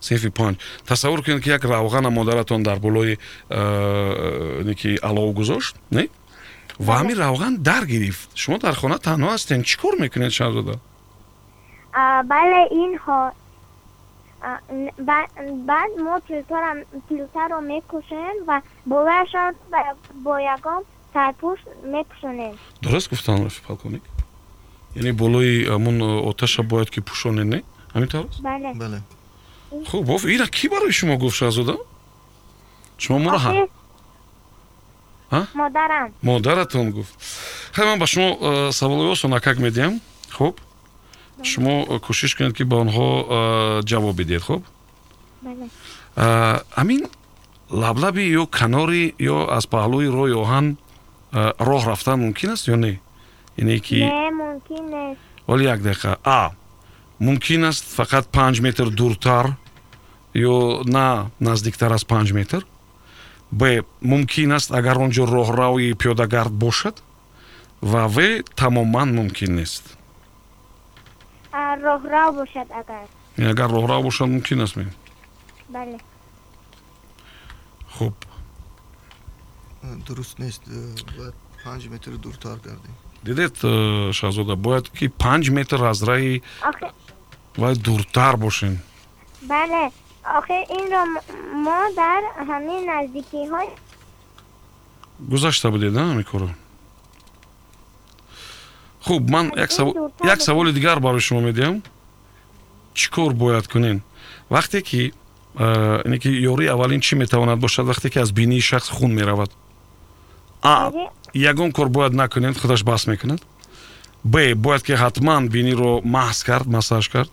синфи панҷ тасаввур кунед ки як равғана модаратон дар болои ки алов гузошт не? Ва ҳамин равған дар гирифт. Шумо дар хона танҳо ҳастем. Чӣ кор мекунед шаҳзода? Бале инҳо баъд мо пилтаро мекушем ва болояшон бо ягон сарпӯш мепӯшонем. Дуруст гуфтам рафи полковник? Яъне болои ҳамон оташа бояд ки пӯшонед не? Ҳамин тавр бале хуб ина кӣ барои шумо гуфт шаҳзода шумо моро модарам. Модаратон гуфт. Хай ман ба шумо э, саволои осонакак медиҳам хуб? Шумо э, кӯшиш кунед ки ба онҳо э, ҷавоб бидиҳед хуб? Ҳамин лаблаби ё канори ё аз паҳлӯи роҳи оҳан роҳ рафтан мумкин аст ё не? Яъне ки оли як дақиқа. А мумкин аст фақат панҷ метр дуртар ё на наздиктар аз панҷ метр. Б мумкин аст агар он ҷо роҳрави пиёдагард бошад ва в тамоман мумкин нест. Роҳрав бошад агар? Агар роҳрав бошад мумкин аст ме бале. Хуб. Дуруст нест бояд панҷ метр дуртар гардем. Дидед шаҳзода бояд ки панҷ метр аз раи бояд дуртар бошем. Бале охир инро мо дар ҳамин наздикиҳо гузашта будед ҳамин корро хуб ман як саволи дигар барои шумо медиҳам. Чӣ кор бояд кунем вақте ки ине ки ёрии аввалин чӣ метавонад бошад? Вақте ки аз бинии шахс хун меравад. А ягон кор бояд накунед худаш баҳс мекунад. Б бояд ки ҳатман биниро маҳз кард массаж кард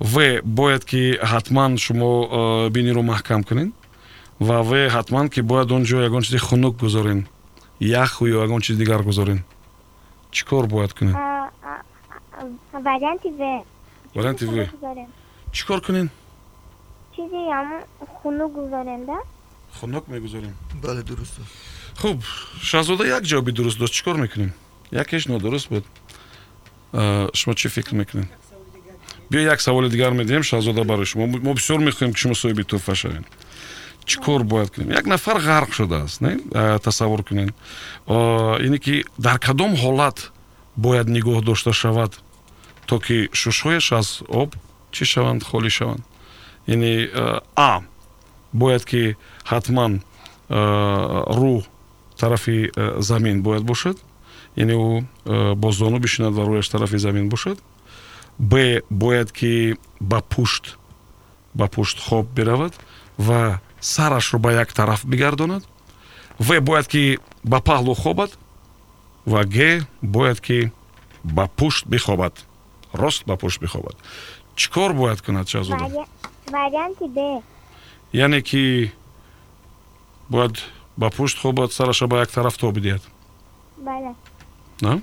в бояд ки ҳатман шумо биниро маҳкам кунед ва в ҳатман ки бояд он ҷо ягон чизи хунук гузорен яху ё ягон чизи дигар гузорен чӣ кор бояд кунед варианти в варианти в чӣ кор кунем чизи хунук гузорем да хунук мегузорем бале дуруст аст хуб шаҳзода як ҷавоби дуруст дошт чӣ кор мекунем якеш нодуруст буд шумо чӣ фикр мекунед биё як саволи дигар медиҳем шаҳзода барои шумо. Мо бисёр мехоҳем ки шумо соҳиби тӯҳфа шавед чӣ кор бояд кунем? Як нафар ғарқ шудааст не? Тасаввур кунед ине ки дар кадом ҳолат бояд нигоҳ дошта шавад то ки шушҳояш аз об чӣ шаванд? Холӣ шаванд. Яъне а бояд ки ҳатман рӯ тарафи замин бояд бошад яъне ӯ бо зону бишинад ва рӯяш тарафи замин бошад б бояд ки ба пушт ба пушт хоб биравад ва сарашро ба як тараф бигардонад в бояд ки ба паҳлӯ хобад ва г бояд ки ба пушт бихобад рост ба пушт бихобад чӣ кор бояд кунад шаҳзода варианти б. Яъне ки бояд ба пушт хобад сараша ба як тараф то бидиҳад бале. На?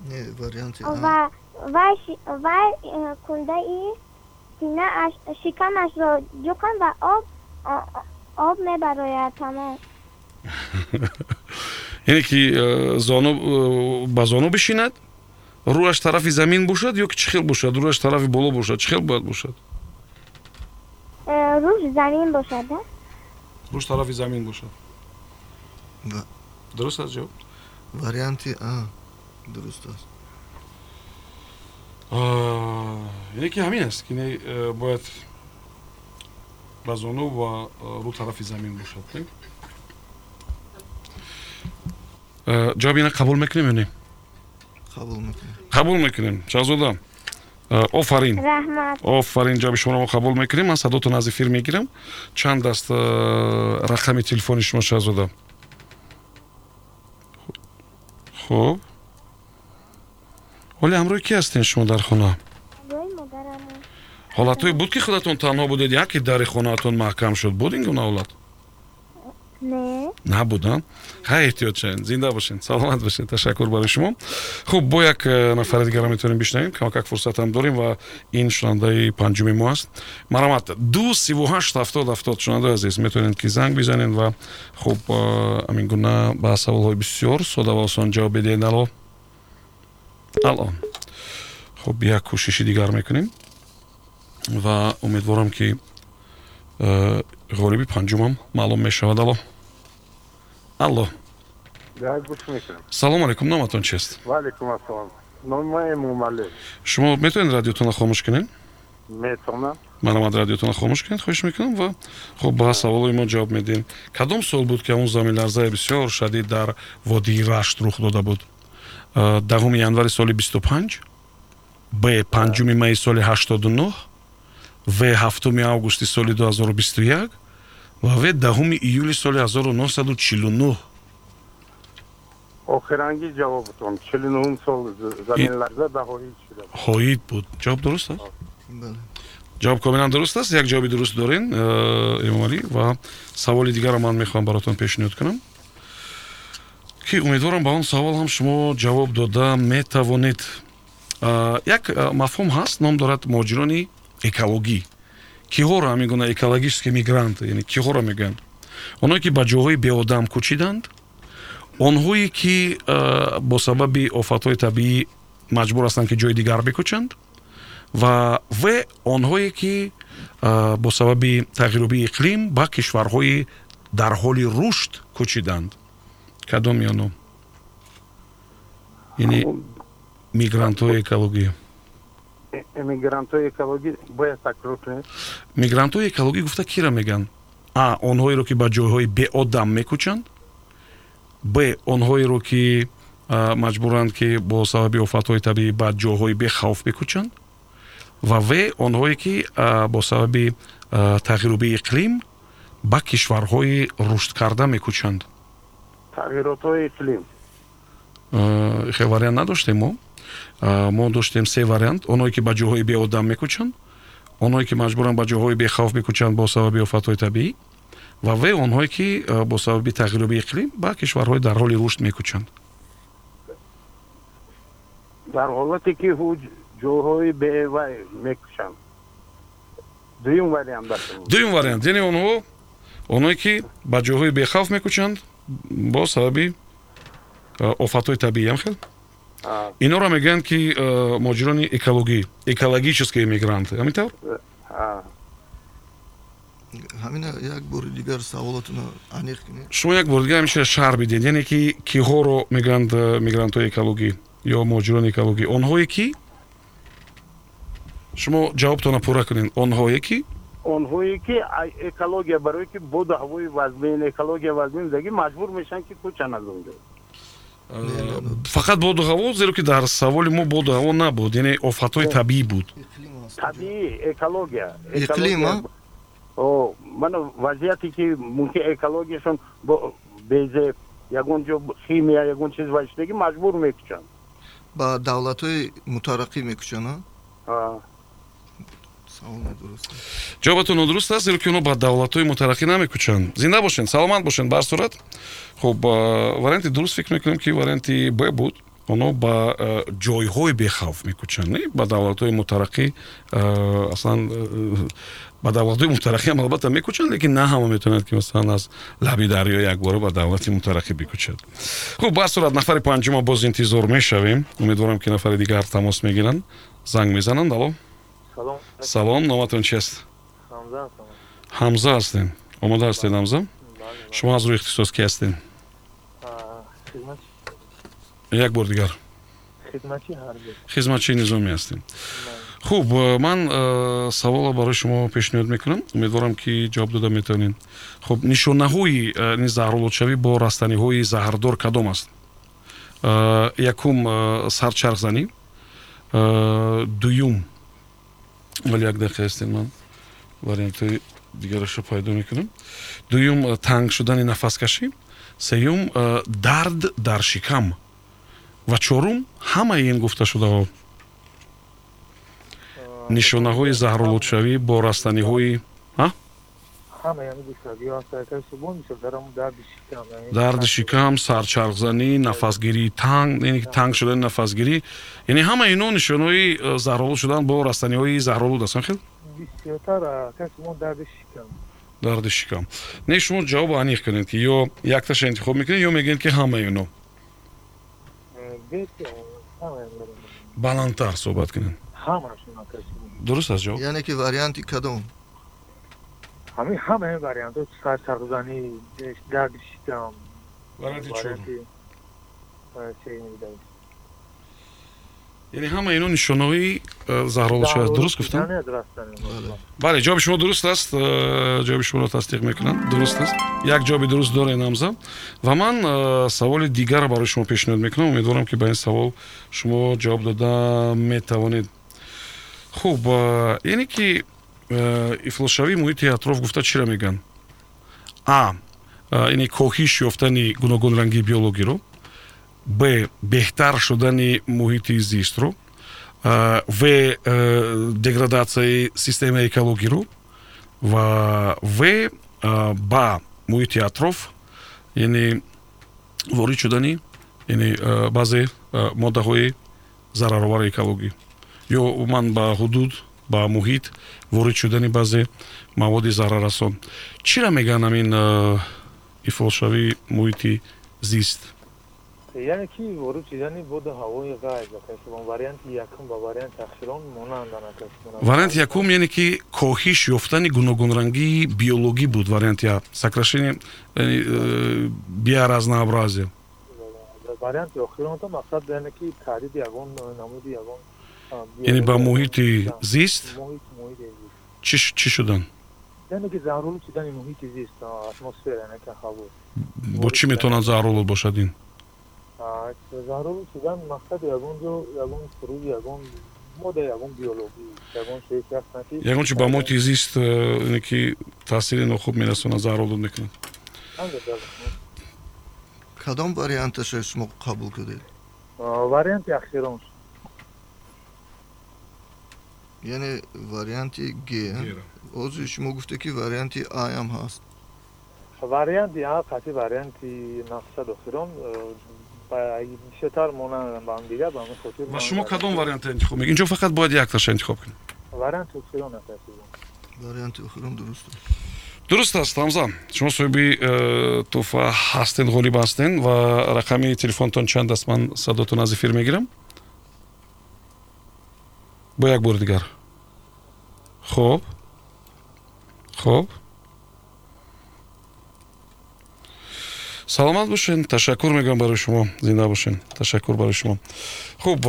Не варианти ва ва ши- ва э, кундаи синааш шикамашро ҷукан ва об о- о- об мебарояд тамом яъне ки э, зону э, ба зону бишинад рӯяш тарафи замин бошад ё ки чӣ хел бошад рӯяш тарафи боло бошад чӣ хел бояд бошад Э, рӯш замин бошад да рӯш тарафи замин бошад ва- дуруст аст ҷавоб ки ҳамин аст ки не э, бояд ба зону ва э, рӯ тарафи замин бошад? Э, ҷавоби ина қабул мекунем ё не? Қабул мекунем. Қабул мекунем. Шаҳзода офарин. Раҳмат. Офарин ҷавоби шуморо мо қабул мекунем. Ман садото назди фир мегирам. Чанд аст рақами телефони шумо шаҳзода хуб ҳоли ҳамроҳи ки ҳастен шумо дар хона? Ҳолатҳое буд ки худатон танҳо будед яке дари хонаатон маҳкам шуд? Буд ин гуна ҳолат? Набуд а ҳай эҳтиёт шавед. Зинда бошед. Саломат бошед. Ташаккур барои шумо. Хуб бо як э, нафари дигара метавонем бишнавем камакак фурсатам дорем ва ин шунавандаи панҷуми мо аст. Марамат ду сиву ҳашт ҳафтод ҳафтод шунавандаи азиз. Метавонед ки занг бизанед ва хуб э, ҳамин гуна ба саволҳои бисёр сода ва осон ҷавоб бидиҳед ало алон хуб як кӯшиши дигар мекунем? Ва умедворам ки э, ғолиби панҷумам маълум мешавад. Алло. Як гӯш мекунам салому алайкум номатон чист валейкум ассалом. Номаи мумале шумо метавонед радиотонро хомӯш кунед? Метавонам марамад радиотонро хомӯш кунед? Хоҳиш мекунам ва хуб ба саволои мо ҷавоб медиҳем. Кадом сол буд ки он заминларзаи бисёр шадид дар водии рашт рух дода буд даҳуми январи соли бисту панҷ б панҷуми майи соли ҳаштоду нӯҳ в ҳафтуми августи соли ду ҳазору бисту як ва в даҳуми июли соли ҳазору нӯҳсаду чилу нӯҳ охиранги ҷавобатон чилнум сол заминларза даҳоид шуда ҳоид буд. Ҷавоб дуруст аст? Бале. Ҷавоб комилан дуруст аст? Як ҷавоби дуруст дорен э, эмомалӣ ва саволи дигарро ман мехоҳам баротон пешниҳод кунам ки умедворам ба он савол ҳам шумо ҷавоб дода. Метавонед. Як мафҳум ҳаст ном дорад муҳоҷирони экологӣ. Киҳоро ҳамин гуна экологически мигрант яъне киҳоро мегӯянд? Онҳое ки ба ҷойҳои беодам кӯчиданд онҳое ки бо сабаби офатҳои табиӣ маҷбур ҳастанд ки ҷои дигар бикӯчанд ва в онҳое ки бо сабаби тағйирёбии иқлим ба кишварҳои дар ҳоли рушд кӯчиданд кадом ёно яъне мигрантҳои экологӣ. Эмигрантҳои экологӣ бояд такрор кунед мигрантҳои экологӣ гуфта кира меган? А онҳоеро ки ба ҷойҳои беодам мекӯчанд б онҳоеро ки маҷбуранд ки бо сабаби офатҳои табиӣ ба ҷойҳои бехавф бикӯчанд ва в онҳое ки бо сабаби а, тағйирёбии иқлим ба кишварҳои рушдкарда мекӯчанд тағйиротҳои иқлим. Э, хе вариант надоштем мо? Мо доштем се вариант. Онҳое ки ба ҷойҳои беодам мекӯчанд онҳое ки маҷбуранд ба ҷойҳои бехавф бикӯчанд бо сабаби офатҳои табиӣ ва в онҳое ки а, бо сабаби тағйирёбии иқлим ба кишварҳои дар ҳоли рушд мекӯчанд дар ҳолате ки ӯ ҷойҳои бевай мекушанд. Дуюм вариант дуюм вариант. Яъне онҳо онҳое ки ба ҷойҳои бехавф мекӯчанд бо сабаби а, офатҳои табиӣ ам хел? Инора мегӯянд ки а, муҳоҷирони экологӣ экологические мигранты. Ҳамин тавр? Ҳамина як бори дигар саволотуно аниқ кунед шумо як бор дигар ҳамишира шаҳр бидед. Яъне ки киҳоро мегӯянд а, мигрантҳои экологӣ ё муҳоҷирони экологӣ? Онҳое ки? Шумо ҷавобтона пурра кунед. Онҳое ки онҳое ки экология барое ки боду ҳавои вазмин экология вазмин зиндагӣ маҷбур мешанд ки кӯчанд аз онҷо фақат боду ҳаво зеро ки дар саволи мо боду ҳаво набуд яъне офатҳои табиӣ буд. Табиӣ экология. Иқлим, мана вазъияте ки мумкин экологияшон бо безеб ягон ҷо химия ягон чиз ваштагӣ маҷбур мекушанд ба давлатҳои мутараққӣ мекӯчанд а? Ҷавобатон нодуруст аст зеро ки онҳо ба давлатҳои мутараққӣ намекӯчанд зинда бошед саломат бошед бар сурат. Хуб варианти дуруст фикр мекунем ки варианти б буд. Онҳо ба ҷойҳои бехавф мекӯчанд ба давлатҳои мутараққӣ аслан ба давлатҳои мутараққӣ ам албатта мекӯчанд лекин на ҳама метавонад ки масалан аз лаби дарё якбора ба давлати мутараққӣ бикӯчад хуб бар сурат нафари панҷума боз интизор мешавем. Умедворам ки нафари дигар тамос мегиранд. Занг мезананд ало салом. Номатон чист ҳамза ҳастен омода ҳастед ҳамза? Шумо аз рӯи ихтисос ки ҳастен як бор дигар? Хизматчии низомӣ ҳастем. Хуб ман саволро барои шумо пешниҳод мекунам. Умедворам ки ҷавоб дода метавонед. Хуб нишонаҳои заҳролудшавӣ бо растаниҳои заҳрдор кадом аст? Якум сарчархзанӣ? Дуюм вале як дақиқа ҳастен ман вариантҳои дигараша пайдо мекунам. Дуюм танг шудани нафаскашӣ. Сеюм дард дар шикам. Ва чорум ҳамаи ин гуфташудаҳо нишонаҳои заҳролудшавӣ бо растаниҳои дарди шикам сарчархзанӣ нафасгирии танг яъне танг шудани нафасгирӣ яъне ҳама ино нишонаҳои заҳролуд шудан бо растаниҳои заҳролуд ҳастанд хел дарди шикам не шумо ҷавоб аниқ кунед ки ё якташа интихоб мекунед ё мегӯед ки ҳамаи ино баландтар суҳбат кунед дуруст аст ҷавоб яъне ки варианти кадом ҳамин ҳамаи вариантҳо сарсарғзанӣ дарди шикам варианти яъне ҳама ино нишонаҳои заҳролудшава дуруст гуфтам бале. Ҷавоби шумо дуруст аст? Ҷавоби шуморо тасдиқ мекунам дуруст аст? Як ҷавоби дуруст доред намза? Ва ман саволи дигарро барои шумо пешниҳод мекунам. Умедворам ки ба ин савол шумо ҷавоб дода метавонед. Хуб яъне ки ифлосшавии муҳити атроф гуфта чиро мегӯянд а яъне коҳиш ёфтани гуногунрангии биологиро б беҳтар шудани муҳити зистро в деградатсияи системаи экологиро ва в ба муҳити атроф яъне ворид шудани яъне баъзе моддаҳои зараровари экологӣ. Ё умуман ба ҳудуд ба муҳит ворид шудани баъзе маводи зараррасон чиро мегӯянд ҳамин ифлосшавии муҳити зист? Яъне ки ворид шудани боди ҳавои ғайз варианти якум ба варианти ахирон монанданд варианти якум яъне ки коҳиш ёфтани гуногунрангии биологӣ буд. Варианти я сокращение биоразнообразие варианти охиронто мақсад яъне ки таҳдиди ягон намуди ягон яъне ба муҳити зист? чӣ шудан? Яъне ки заҳролуд шудани муҳити зист атмосфера яъне ки ҳаво бо чӣ метавонад заҳролуд бошад ин? Заҳролуд шудан мақсади ягонҷо ягон фуруи ягон мода ягон биологӣ ягон шеяснаки ягон чи ба муҳити зист яъне ки таъсири нохуб мерасонад заҳролуд мекунад? Кадом варианташа шумо қабул кардед? Варианти ахирон яъне варианти г ҳозир шумо гуфте ки варианти аам ҳаст варианти а қатъи варианти нақша дохирон бисёртар монанд ба ҳамдигар ба хотир ва шумо кадом вариантро интихоб мекунед инҷо фақат бояд якташа интихоб кунед варианти охирон варианти охирон дуруст дуруст аст ҳамза шумо соҳиби э, тӯҳфа ҳастед ғолиб ҳастед ва рақами телефонтон чанд аст ман садотон аз эфир мегирам бо як бори дигар? Хоб. Хоб. Саломат бошед ташаккур мегӯям барои шумо. Зинда бошед ташаккур барои шумо. Хуб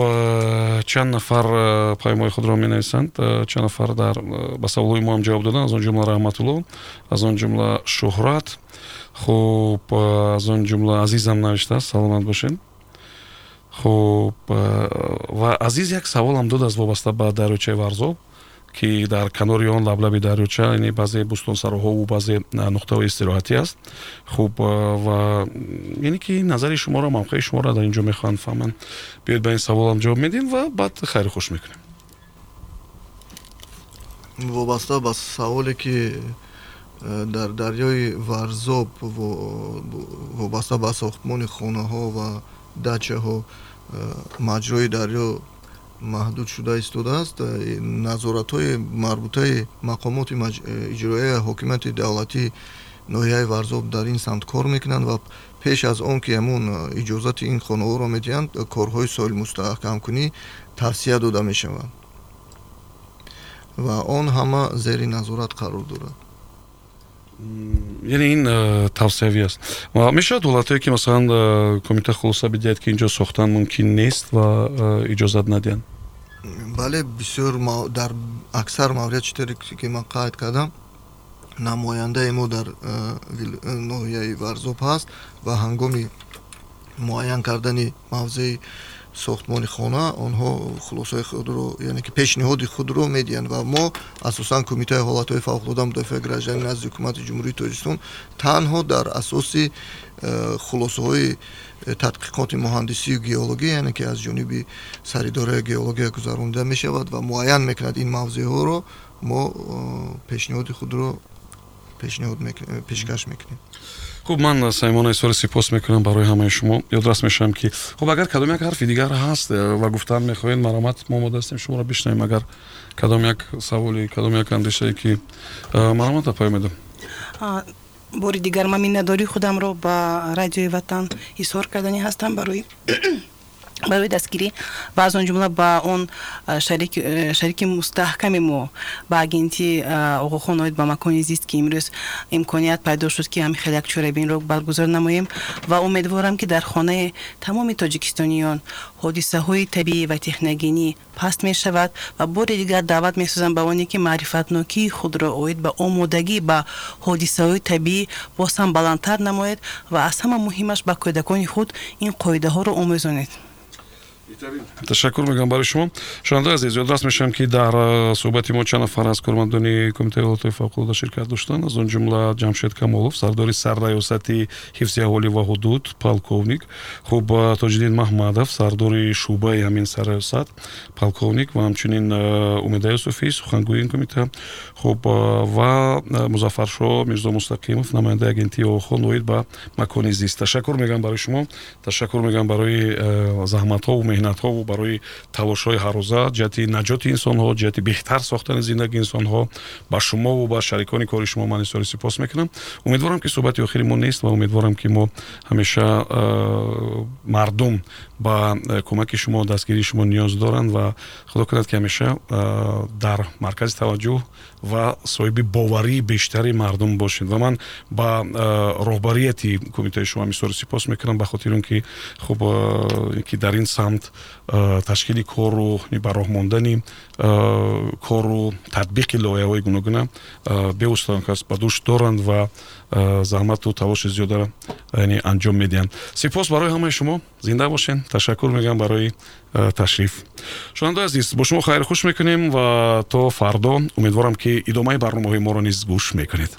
чанд нафар паймои худро менависанд. Чанд нафар дар ба саволҳои мо ҳам ҷавоб доданд аз он ҷумла раҳматулло аз он ҷумла шӯҳрат хуб аз он ҷумла азизам навиштааст. Саломат бошед хуб ва азиз як саволам додааст вобаста ба дарёчаи варзоб ки дар канори он лаблаби дарёча яъне баъзе бӯстонсароҳову баъзе нуқтаҳои истироҳатӣ аст. Хуб ва яъне ки назари шуморо мавқеи шуморо дар ин ҷо мехоҳанд фаҳманд. Биёед ба ин саволам ҷавоб медиҳем ва баъд хайру хуш мекунем. Вобаста ба саволе ки э, дар дарёи варзоб вобаста ба сохтмони хонаҳо ва дачаҳо э, маҷрои дарё маҳдуд шуда истодааст назоратҳои марбутаи мақомоти иҷроияи ҳокимияти давлатӣ ноҳияи варзоб дар ин самт кор мекунанд ва пеш аз он ки ҳамун иҷозати ин хонаҳоро медиҳанд корҳои соил мустаҳкамкунӣ тавсия дода мешаванд. Ва он ҳама зери назорат қарор дорад яъне ин э, тавсияви аст. Мешавад ҳолатое ки масалан э, комита хулоса бидиҳад ки инҷо сохтан мумкин нест ва э, иҷозат надиҳанд? Бале бисёр дар аксар маврияд читаре ки ман қайд кардам намояндаи мо дар ноҳияи варзоб ҳаст ва ҳангоми муайян кардани мавзеи сохтмони хона онҳо хулосаи худро яъне ки пешниҳоди худро медиҳанд ва мо асосан кумитаи ҳолатҳои фавқулода мудофиаи гражданӣ назди ҳукумати ҷумҳурии тоҷикистон танҳо дар асоси э, хулосаҳои э, тадқиқоти муҳандисию геологӣ яъне ки аз ҷониби саридораи геология гузаронида мешавад ва муайян мекунад ин мавзеъҳоро мо э, пешниҳоди худро пешниҳод пешкаш мекунем хуб ман саймона изҳори сипос мекунам барои ҳамаи шумо ёдрас мешавам ки хуб агар кадом як ҳарфи дигар ҳаст э, ва гуфтан мехоҳед маромат мо мода ҳастем шуморо бишнавем агар кадом як саволи кадом як андешае ки э, маромата паёмедам бори дигар ман миннатдории худамро ба радиои ватан изҳор кардани ҳастам барои барои дастгирӣ ва аз он ҷумла ба он шарики мустаҳками мо ба агенти оғохон оид ба макони зист ки имрӯз имконият пайдо шуд ки ҳамин хеле як чорабинро баргузор намоем ва умедворам ки дар хонаи тамоми тоҷикистониён ҳодисаҳои табиӣ ва техногенӣ паст мешавад ва бори дигар даъват месозам ба оне ки маърифатнокии худро оид ба омодагӣ ба ҳодисаҳои табиӣ боз ҳам баландтар намоед ва аз ҳама муҳимаш ба кӯдакони худ ин қоидаҳоро омӯзонед ташаккур мекунам барои шумо шунавандаи азиз ёдрас мешавам ки дар суҳбати мо чанд нафар аз кормандони кумитаи ҳолатҳои фавқулода ширкат доштанд аз он ҷумла ҷамшед камолов сардори сарраёсати ҳифзи аҳолӣ ва ҳудуд полковник. Хуб тоҷиддин маҳмадов сардори шӯъбаи ҳамин сарраёсат полковник ва ҳамчунин умеда юсуфӣ сухангӯи ин кумита хуб ва музаффаршоҳ мирзо мустақимов намояндаи агентии охон оид ба макони зист ташаккур мегӯям барои шумо ташаккур мегӯям барои заҳматҳову меҳнатҳову барои талошҳои ҳаррӯза ҷиҳати наҷоти инсонҳо ҷиҳати беҳтар сохтани зиндагии инсонҳо ба шумову ба шарикони кори шумо ман изҳори сипос мекунам умедворам ки суҳбати охири мо нест ва умедворам ки мо ҳамеша мардум ба кӯмаки шумо дастгирии шумо ниёз доранд ва худо кунад ки ҳамеша дар маркази таваҷҷӯҳ ва соҳиби боварии бештари мардум бошед. Ва ман ба роҳбарияти кумитаи шумо мисори сипос мекунам ба хотири он ки хуб ки дар ин самт ташкили кору ба роҳ мондани кору татбиқи лоиҳаҳои гуногуна беустон кас ба дӯш доранд ва заҳмату талоши зиёда яъне анҷом медиҳанд. Сипос барои ҳамаи шумо? Зинда бошед ташаккур мегӯям барои ташриф. Шунавандаи азиз бо шумо хайру хуш мекунем ва то фардо умедворам ки идомаи барномаҳои моро низ гӯш мекунед